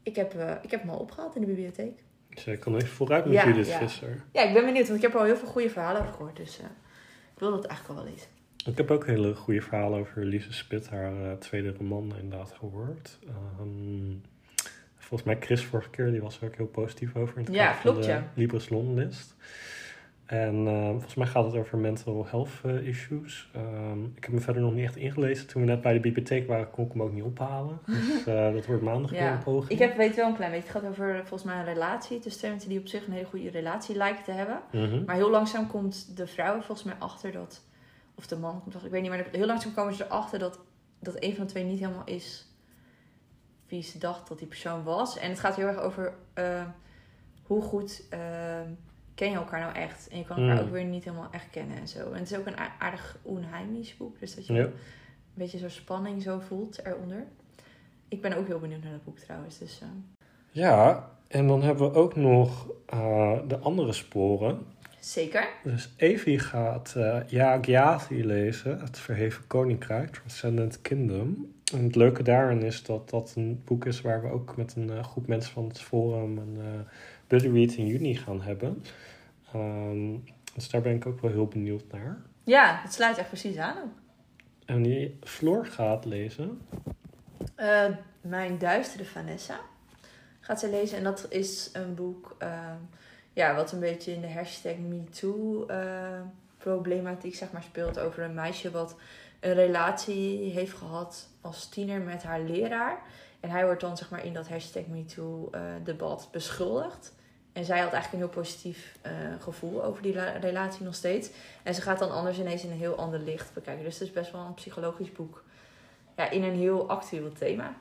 ik heb, eh, ik heb hem al opgehaald in de bibliotheek. Dus jij kan even vooruit met Ja, Judith ja. Visser. Ja, ik ben benieuwd, want ik heb er al heel veel goede verhalen over gehoord. Dus eh, ik wil dat eigenlijk al wel lezen. Ik heb ook hele goede verhalen over Lise Spit, haar eh, tweede roman, inderdaad gehoord. Ehm, volgens mij Chris vorige keer, die was er ook heel positief over. In het Ja, klopt, de ja. Libris Longlist. En eh, volgens mij gaat het over mental health eh, issues. Ehm, ik heb me verder nog niet echt ingelezen. Toen we net bij de bibliotheek waren, kon ik hem ook niet ophalen. Dus eh, dat wordt maandag weer Ja, een poging. Ik heb, weet wel een klein beetje. Het gaat over volgens mij een relatie tussen twee mensen die op zich een hele goede relatie lijken te hebben. Mhm. Maar heel langzaam komt de vrouw volgens mij achter dat. Of de man komt achter, ik weet niet, maar heel langzaam komen ze erachter dat, dat een van de twee niet helemaal is wie ze dacht dat die persoon was. En het gaat heel erg over eh, hoe goed eh, ken je elkaar nou echt. En je kan elkaar Mm. ook weer niet helemaal echt kennen en zo. En het is ook een aardig onheimisch boek. Dus dat je Ja. een beetje zo'n spanning zo voelt eronder. Ik ben ook heel benieuwd naar dat boek trouwens. Dus, eh, Ja, en dan hebben we ook nog de andere sporen. zeker. Dus Evie gaat Ja Gyasi lezen, Het Verheven Koninkrijk, Transcendent Kingdom. En het leuke daarin is dat dat een boek is waar we ook met een eh, groep mensen van het forum een eh buddy read in juni gaan hebben. Ehm, dus daar ben ik ook wel heel benieuwd naar. Ja, het sluit echt precies aan. En die Floor gaat lezen. Eh, Mijn duistere Vanessa gaat ze lezen. En dat is een boek eh, ja, wat een beetje in de hashtag MeToo problematiek zeg maar, speelt. Over een meisje wat een relatie heeft gehad als tiener met haar leraar. En hij wordt dan zeg maar, in dat hashtag MeToo eh, debat beschuldigd. En zij had eigenlijk een heel positief eh, gevoel over die la- relatie nog steeds. En ze gaat dan anders ineens in een heel ander licht bekijken. Dus het is best wel een psychologisch boek. Ja, in een heel actueel thema.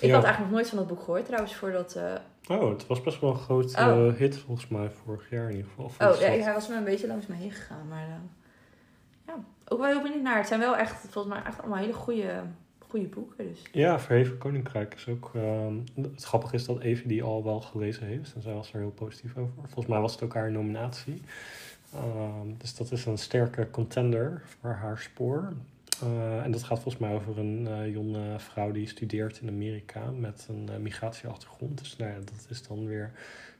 Ik Ja. had eigenlijk nog nooit van dat boek gehoord trouwens, voordat... eh, Oh, het was best wel een groot Oh. hit volgens mij vorig jaar in ieder geval. Oh, ja, hij was me een beetje langs me heen gegaan. Maar ja, ook wel heel benieuwd naar. Het zijn wel echt, volgens mij, echt allemaal hele goede, goede boeken. Dus. Ja, Verheven Koninkrijk is ook... ehm, het grappige is dat Evie die al wel gelezen heeft. En zij was er heel positief over. Volgens mij was het ook haar nominatie. Ehm, dus dat is een sterke contender voor haar spoor. Eh, en dat gaat volgens mij over een eh, jonge vrouw die studeert in Amerika met een eh, migratieachtergrond. Dus nou dat is dan weer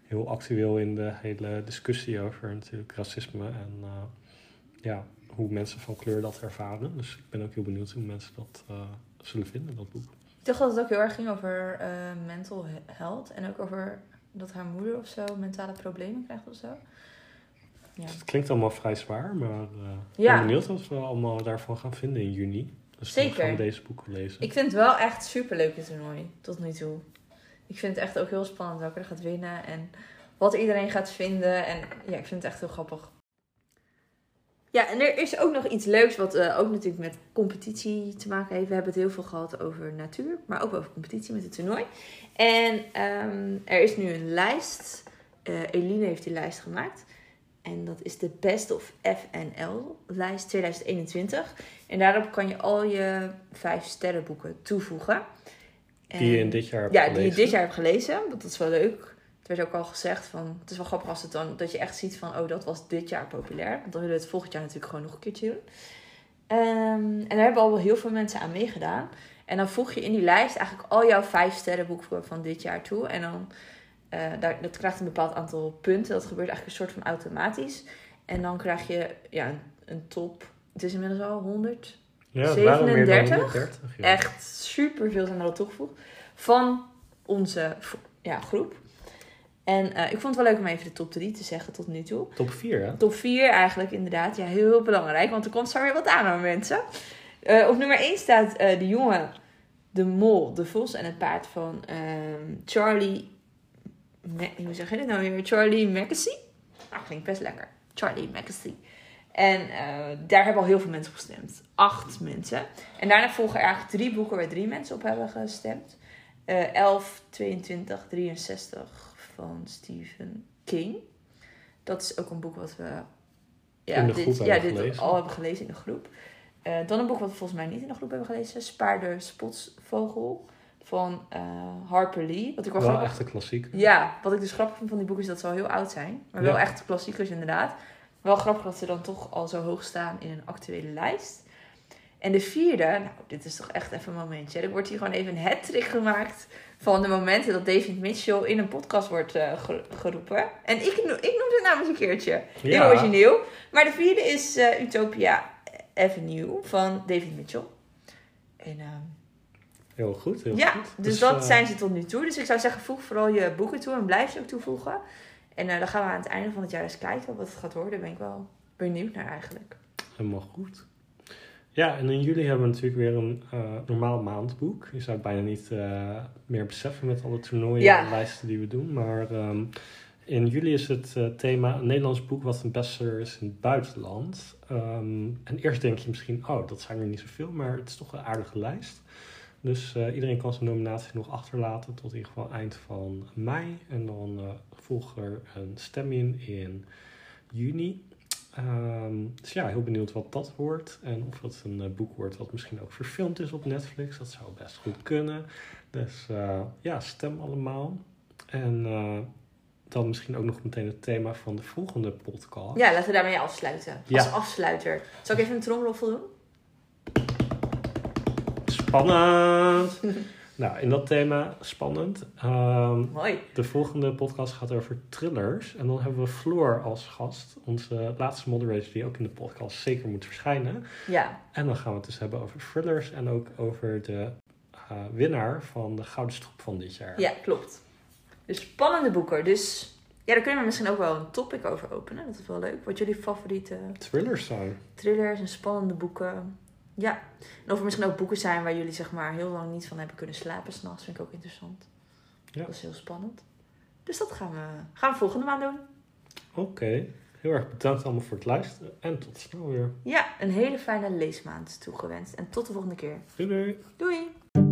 heel actueel in de hele discussie over natuurlijk racisme en ja, hoe mensen van kleur dat ervaren. Dus ik ben ook heel benieuwd hoe mensen dat eh, zullen vinden, dat boek. Ik dacht dat het ook heel erg ging over eh, mental he- health. En ook over dat haar moeder of zo mentale problemen krijgt of zo. Ja. Dus het klinkt allemaal vrij zwaar, maar eh, ik Ja. ben benieuwd wat we allemaal daarvan gaan vinden in juni. Dus dan Zeker. gaan we deze boeken lezen. Ik vind het wel echt super leuk dit toernooi, tot nu toe. Ik vind het echt ook heel spannend welke er gaat winnen en wat iedereen gaat vinden. En ja, ik vind het echt heel grappig. Ja, en er is ook nog iets leuks wat eh, ook natuurlijk met competitie te maken heeft. We hebben het heel veel gehad over natuur, maar ook over competitie met het toernooi. En ehm, er is nu een lijst. Eh, Eline heeft die lijst gemaakt. En dat is de Best of FNL lijst 2021. En daarop kan je al je vijf sterrenboeken toevoegen. Die je En- in dit jaar hebt ja, die je gelezen. dit jaar hebt gelezen. Want dat is wel leuk. Het werd ook al gezegd van... Het is wel grappig als het dan... Dat je echt ziet van... Oh, dat was dit jaar populair. Want dan willen we het volgend jaar natuurlijk gewoon nog een keertje doen. Ehm, en daar hebben al wel heel veel mensen aan meegedaan. En dan voeg je in die lijst eigenlijk al jouw vijf sterrenboeken van dit jaar toe. En dan... eh, daar, dat krijgt een bepaald aantal punten. Dat gebeurt eigenlijk een soort van automatisch. En dan krijg je ja, een, een top... Het is inmiddels al 100 Ja, het waren meer dan 37? 130, ja. echt super veel zijn er al toegevoegd. Van onze ja, groep. En eh, ik vond het wel leuk om even de top 3 te zeggen tot nu toe. Top 4, hè? Top 4 eigenlijk inderdaad. Ja, heel, heel belangrijk. Want er komt zo weer wat aan aan mensen. Eh, op nummer 1 staat eh, de jongen, de mol, de vos en het paard van ehm, Charlie... Ma- hoe zeg je dit nou weer? Charlie Mackesy? Ah, klinkt best lekker. Charlie Mackesy. En daar hebben al heel veel mensen op gestemd. Acht mensen. En daarna volgen er eigenlijk drie boeken waar drie mensen op hebben gestemd. Eh 11, 22, 63 van Stephen King. Dat is ook een boek wat we ja, In de dit, groep ja, hebben dit gelezen. al hebben gelezen in de groep. Eh, dan een boek wat we volgens mij niet in de groep hebben gelezen. Spaarder Spotsvogel van eh, Harper Lee. Wat ik wel, Wel grappig echt een klassiek. ja, wat ik dus grappig vind van die boeken is dat ze al heel oud zijn. Maar wel echt klassiekers inderdaad. Wel grappig dat ze dan toch al zo hoog staan in een actuele lijst. En de vierde, nou dit is toch echt even een momentje. Er wordt hier gewoon even een hat gemaakt van de momenten dat David Mitchell in een podcast wordt eh, ge- geroepen. En ik, ik noem het namens een keertje. Heel Ja. origineel. Maar de vierde is eh, Utopia Avenue van David Mitchell. En ehm, Heel goed, heel ja, goed. dus, dat eh, zijn ze tot nu toe. Dus ik zou zeggen, voeg vooral je boeken toe en blijf ze ook toevoegen. En dan gaan we aan het einde van het jaar eens kijken wat het gaat worden. Daar ben ik wel benieuwd naar eigenlijk. Helemaal goed. Ja, en in juli hebben we natuurlijk weer een eh, normaal maandboek. Je zou het bijna niet eh, meer beseffen met alle toernooien Ja. en lijsten die we doen. Maar ehm, in juli is het eh, thema een Nederlands boek wat een bestseller is in het buitenland. Ehm, en eerst denk je misschien, oh, dat zijn er niet zoveel, maar het is toch een aardige lijst. Dus iedereen kan zijn nominatie nog achterlaten tot in ieder geval eind van mei. En dan volgt er een stem in in juni. Ehm, dus ja, heel benieuwd wat dat wordt. En of het een eh, boek wordt wat misschien ook verfilmd is op Netflix. Dat zou best goed kunnen. Dus eh, ja, stem allemaal. En eh, dan misschien ook nog meteen het thema van de volgende podcast. Ja, laten we daarmee afsluiten. Ja. Als afsluiter. Zal ik even een tromgeroffel doen? Spannend! nou, in dat thema, spannend. Ehm, Mooi. de volgende podcast gaat over thrillers. En dan hebben we Floor als gast. Onze laatste moderator die ook in de podcast zeker moet verschijnen. Ja, En dan gaan we het dus hebben over thrillers en ook over de eh, winnaar van de Gouden Strop van dit jaar. ja, klopt. Dus spannende boeken. Dus ja, daar kunnen we misschien ook wel een topic over openen. Dat is wel leuk. Wat jullie favoriete Thrillers zijn. thrillers en spannende boeken. Ja. En of er misschien ook boeken zijn waar jullie zeg maar heel lang niet van hebben kunnen slapen s'nachts. Vind ik ook interessant. Ja. Dat is heel spannend. Dus dat gaan we, gaan we volgende maand doen. Oké, heel erg bedankt allemaal voor het luisteren. En tot snel weer. Ja, een hele fijne leesmaand toegewenst. En tot de volgende keer. Doei doei. Doei!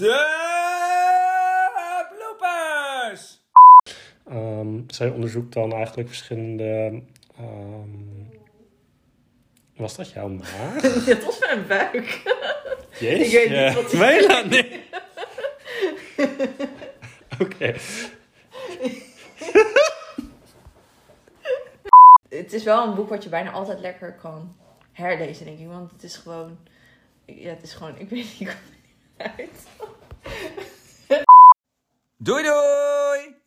De bloopers! Ehm, zij onderzoekt dan eigenlijk verschillende... ehm, was dat jouw maag? Dat was mijn buik. Jeetje. Ik weet niet wat- Melanie. Oké. Het is wel een boek wat je bijna altijd lekker kan herlezen, denk ik. Want het is gewoon... Ja, het is gewoon... Ik weet niet, ik kom niet Doei doei!